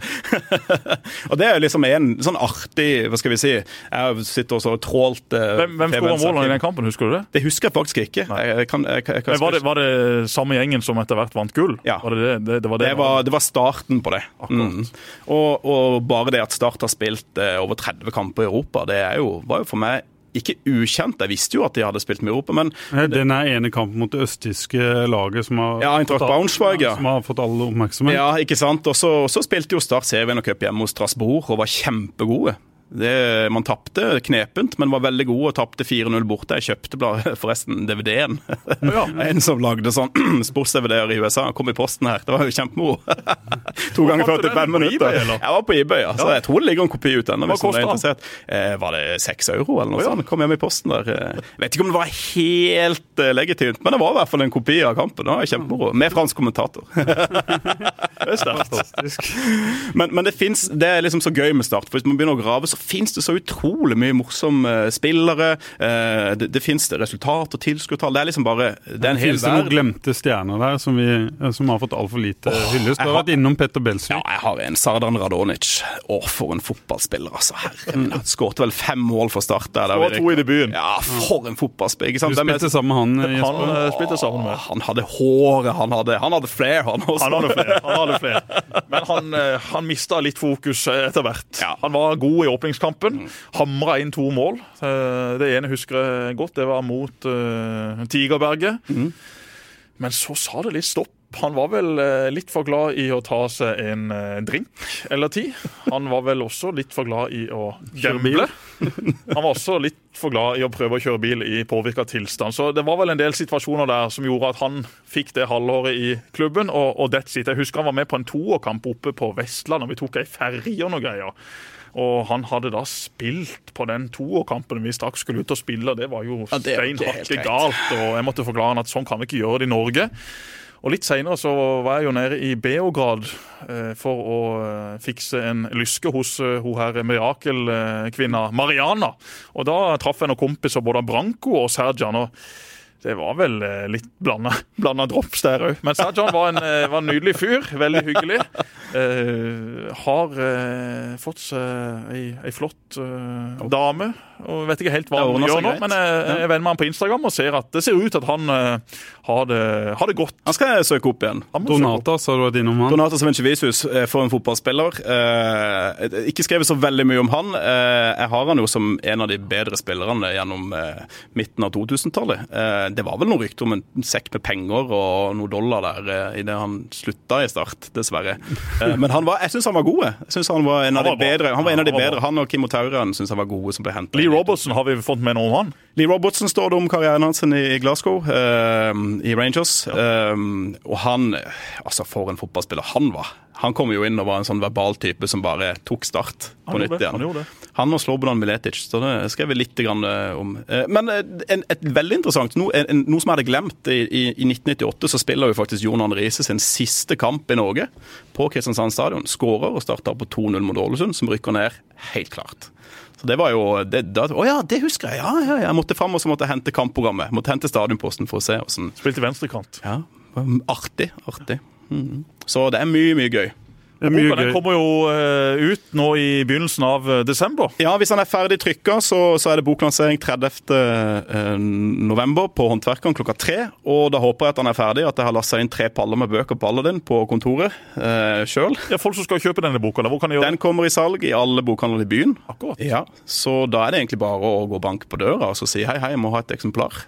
[laughs] og det er jo liksom en sånn artig Hva skal vi si Jeg sitter også og trålt eh, Hvem, hvem skåra målene i den kampen, husker du det? Det husker jeg faktisk ikke. Jeg, kan, jeg, jeg, Men var, det, var det samme gjengen som etter hvert vant gull? Ja. Var det, det, var det, Det var, det var starten på det. Mm. Og, og bare det at Start har spilt eh, over 30 kamper i Europa, det er jo, var jo for meg ikke ukjent. Jeg visste jo at de hadde spilt med Europa, men Den ene kampen mot det østtyske laget som har, Ja, fått Braunschweig, ja. som har fått all oppmerksomhet. ja, ikke sant. Og så, spilte jo Start serievinnercup hjemme hos Strasbourg og var kjempegode. Det, man tapte knepent, men var veldig god og tapte 4-0 borte. Jeg kjøpte [laughs] forresten DVD-en. Ja. [laughs] En som lagde sånn [clears throat] sports-DVD-er i USA. Kom i posten her. Det var jo kjempemoro. [laughs] to ganger fant du den 45 minutter. eBay. Jeg var på eBay, ja. Så Ja. jeg tror det ligger en kopi ute ennå. Hva kosta den? Eh, var det seks euro eller noe ja. sånt? Kom hjem i posten der. Jeg Vet ikke om det var helt eh, legitimt, men det var i hvert fall en kopi av kampen. Det var kjempemoro. Med fransk kommentator. Det er sterkt. Men, men det, finnes, det er liksom så gøy med Start. For Hvis man begynner å grave, så fins det så utrolig mye morsomme spillere. Eh, det, det fins resultat og tilskuertall. Det er liksom bare Det er en hel Finnes det noen glemte stjerner der som, vi, eh, som har fått altfor lite hyllest? Du har har- vært innom Petter Ja, jeg har en Sardan Radonic. Å, for en fotballspiller, altså. Herregud. skårte vel fem mål for Start. der, Skåret to i debuten. Ja, for en fotballspiller. Ikke sant? Du spilte sammen med han, Jesper? Han Jesper. eh, spilte sammen med Han hadde håret, han hadde, han hadde flair, han også. Han hadde flere. han hadde flere. Men han, eh, han mista litt fokus eh, etter hvert. Ja. Han var god i åpningskampen. Hamra inn to mål. Eh, Det ene husker jeg godt. Det var mot uh, Tigerberget. Men så sa det litt stopp. Han var vel eh, litt for glad i å ta seg en drink eller ti. Han var vel også litt for glad i å gamble. Han var også litt for glad i å prøve å kjøre bil i påvirka tilstand. Så det var vel en del situasjoner der som gjorde at han fikk det halvåret i klubben, og, og that's it. Jeg husker han var med på en toerkamp oppe på Vestlandet, og vi tok ei ferje og noe greier. Og han hadde da spilt på den toerkampen vi straks skulle ut og spille, det var jo Ja, steinhakke galt. Og jeg måtte forklare han at sånn kan vi ikke gjøre det i Norge. Og litt seinere så var jeg jo nede i Beograd eh, for å eh, fikse en lyske hos eh, hun her mirakelkvinna Mariana. Og da traff jeg noen kompiser, både Branko og Serjan. og det var vel eh, litt blanda, blanda drops der òg. Men Sajan var en, eh, var en nydelig fyr. Veldig hyggelig. Eh, har eh, fått seg ei, ei flott eh, dame. Og vet ikke helt hva hun han gjør nå, men jeg, jeg er venn med han på Instagram og ser at det ser ut at han eh, har, det, har det godt. Han skal jeg søke opp igjen. Donata, sa du vært innom han. Donata Vencevisius eh, for en fotballspiller. Eh, ikke skrevet så veldig mye om han. Eh, jeg har han jo som en av de bedre spillerne gjennom midten av 2000-tallet. Eh, det var vel noen rykter om en sekk med penger og noen dollar der eh, idet han slutta i Start, dessverre. [laughs] Eh, men han var, jeg syns han var god. Jeg synes han var en av de bedre. Han var en av de bedre. Han og Kim Otauran syns han var gode som ble henta. Lee Robertson har vi fått med noe om han. Lee Robertson står det om karrieren hans i Glasgow, eh, i Rangers. Ja. og han Altså, for en fotballspiller han var. Han kom jo inn og var en sånn verbal type som bare tok start på Han nytt det, igjen. han. Han og Slobodan Miletic, så det skrev vi litt grann eh, om. Eh, Men eh, en, et veldig interessant, noe, en, noe som jeg hadde glemt i, i, i 1998, så spiller jo faktisk Jonan Riise sin siste kamp i Norge på Kristiansand stadion. Skårer og starter på 2-0 mot Ålesund, som rykker ned helt klart. Så det var jo det, da, Å ja, det husker jeg! Ja, ja, ja. Jeg måtte fram og så måtte jeg hente kampprogrammet. Måtte hente Stadionposten for å se åssen Spilte venstrekant. Ja, artig. Artig. Så det er mye, mye gøy. Boka den kommer jo eh, ut nå i begynnelsen av eh, desember. Ja, Hvis han er ferdig trykka, så, så er det boklansering 30. eh, november på Håndverkeren klokka tre. Og da håper jeg at han er ferdig, at jeg har lasta inn tre paller med bøker på alle din på kontoret eh, sjøl. Ja, folk som skal kjøpe denne boka, hvor kan de gjøre? Den kommer i salg i alle bokhandler i byen. Akkurat. Ja, Så da er det egentlig bare å gå og banke på døra og så si hei, hei, jeg må ha et eksemplar.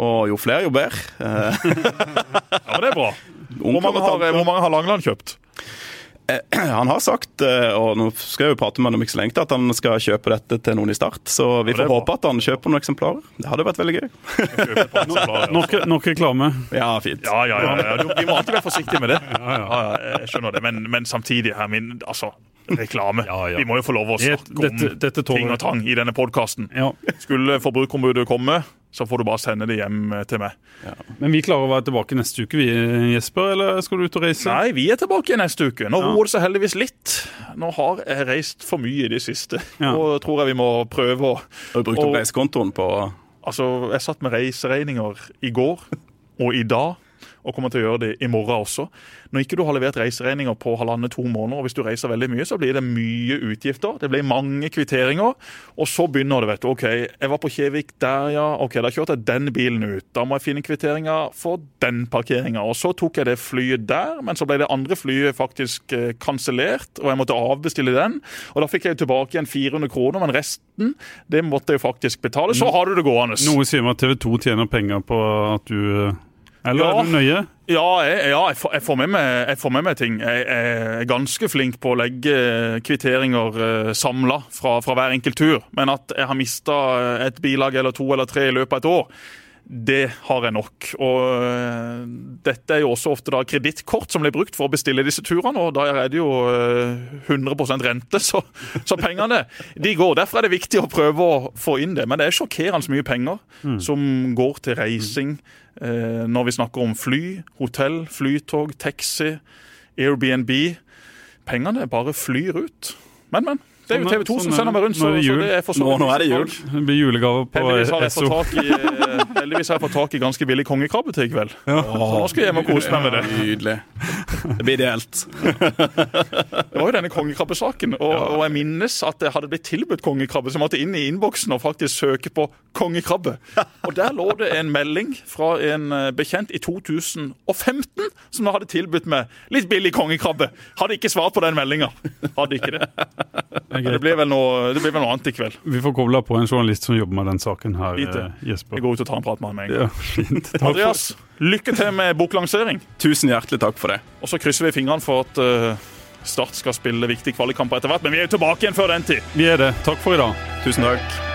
Og jo flere, jo bedre. [laughs] Ja, men det er bra. Hvor mange har, hvor mange har Langeland kjøpt? Han har sagt, eh, og nå skal jeg jo prate med ham om ikke så lenge, at han skal kjøpe dette til noen i Start. Så vi får håpe at han kjøper noen eksemplarer. Det hadde vært veldig gøy. Ja. Nok, nok reklame. Ja, fint. Ja, ja, ja. ja. Du, vi må alltid være forsiktige med det. Ja, ja, jeg skjønner det, men, men samtidig her, min, altså, reklame. Ja, ja. Vi må jo få lov å snakke om dette- dette ting og tang i denne podkasten. Ja. Skulle Forbrukerombudet komme, så får du bare sende det hjem eh, til meg. Men vi klarer å være tilbake neste uke, vi, Jesper? Eller skal du ut og reise? Nei, vi er tilbake neste uke. Nå Ja. roer det seg heldigvis litt. Nå har jeg reist for mye i det siste. Ja. Nå tror jeg vi må prøve å Har du brukt opp reisekontoen på Altså, jeg satt med reiseregninger i går og i dag, og kommer til å gjøre det i morgen også. Når ikke du har levert reiseregninger på halvannet-to måneder, og hvis du reiser veldig mye, så blir det mye utgifter. Det blir mange kvitteringer, og så begynner det, vet du. OK, jeg var på Kjevik der, ja. OK, da kjørte jeg den bilen ut. Da må jeg finne kvitteringer for den parkeringa. Og så tok jeg det flyet der, men så ble det andre flyet faktisk eh, kansellert, og jeg måtte avbestille den. Og da fikk jeg tilbake igjen 400 kroner, men resten, det måtte jeg faktisk betale. Så har du det gående. Noe sier meg at TV 2 tjener penger på at du eh, Eller Ja. er du nøye? Ja, jeg, ja jeg, får, jeg, får med meg, jeg får med meg ting. Jeg, er ganske flink på å legge kvitteringer uh, samla fra, fra hver enkelt tur. Men at jeg har mista et bilag eller to eller tre i løpet av et år, det har jeg nok. Og eh, dette er jo også ofte da kredittkort som blir brukt for å bestille disse turene, og da er det jo eh, 100% rente, så, så pengene de går. Derfor er det viktig å prøve å få inn det. Men det er sjokkerende mye penger som går til reising eh, når vi snakker om fly, hotell, flytog, taxi, Airbnb. Pengene bare flyr ut. Men, men. Det er jo TV 2 som sender meg rundt, så, Nå er det så det er for så Nå- vidt nå er det jul. Det blir julegave på Heldigvis har, jeg SO. fått tak i, eh, heldigvis har jeg fått tak i ganske billig kongekrabbe til i kveld. Så nå skal jeg hjem og kose meg med det. Nydelig. Det blir ideelt. Det var jo denne kongekrabbesaken, og, og jeg minnes at det hadde blitt tilbudt kongekrabbe, så jeg måtte inn i innboksen og faktisk søke på kongekrabbe. Og der lå det en melding fra en eh, bekjent i 2015 som da hadde tilbudt meg litt billig kongekrabbe. Hadde ikke svart på den meldinga. Hadde ikke det. Det blir vel noe, det blir vel noe annet i kveld. Vi får kobla på en journalist som jobber med den saken her, Lite. eh, Jesper. Jeg går ut og tar en prat med han med en gang. Ja, Andreas, lykke til med boklansering. Tusen hjertelig takk for det. Og så krysser vi fingrene for at eh, Start skal spille viktige kvalikkamper etter hvert. Men vi er jo tilbake igjen før den tid. Vi er det. Takk for i dag. Tusen takk.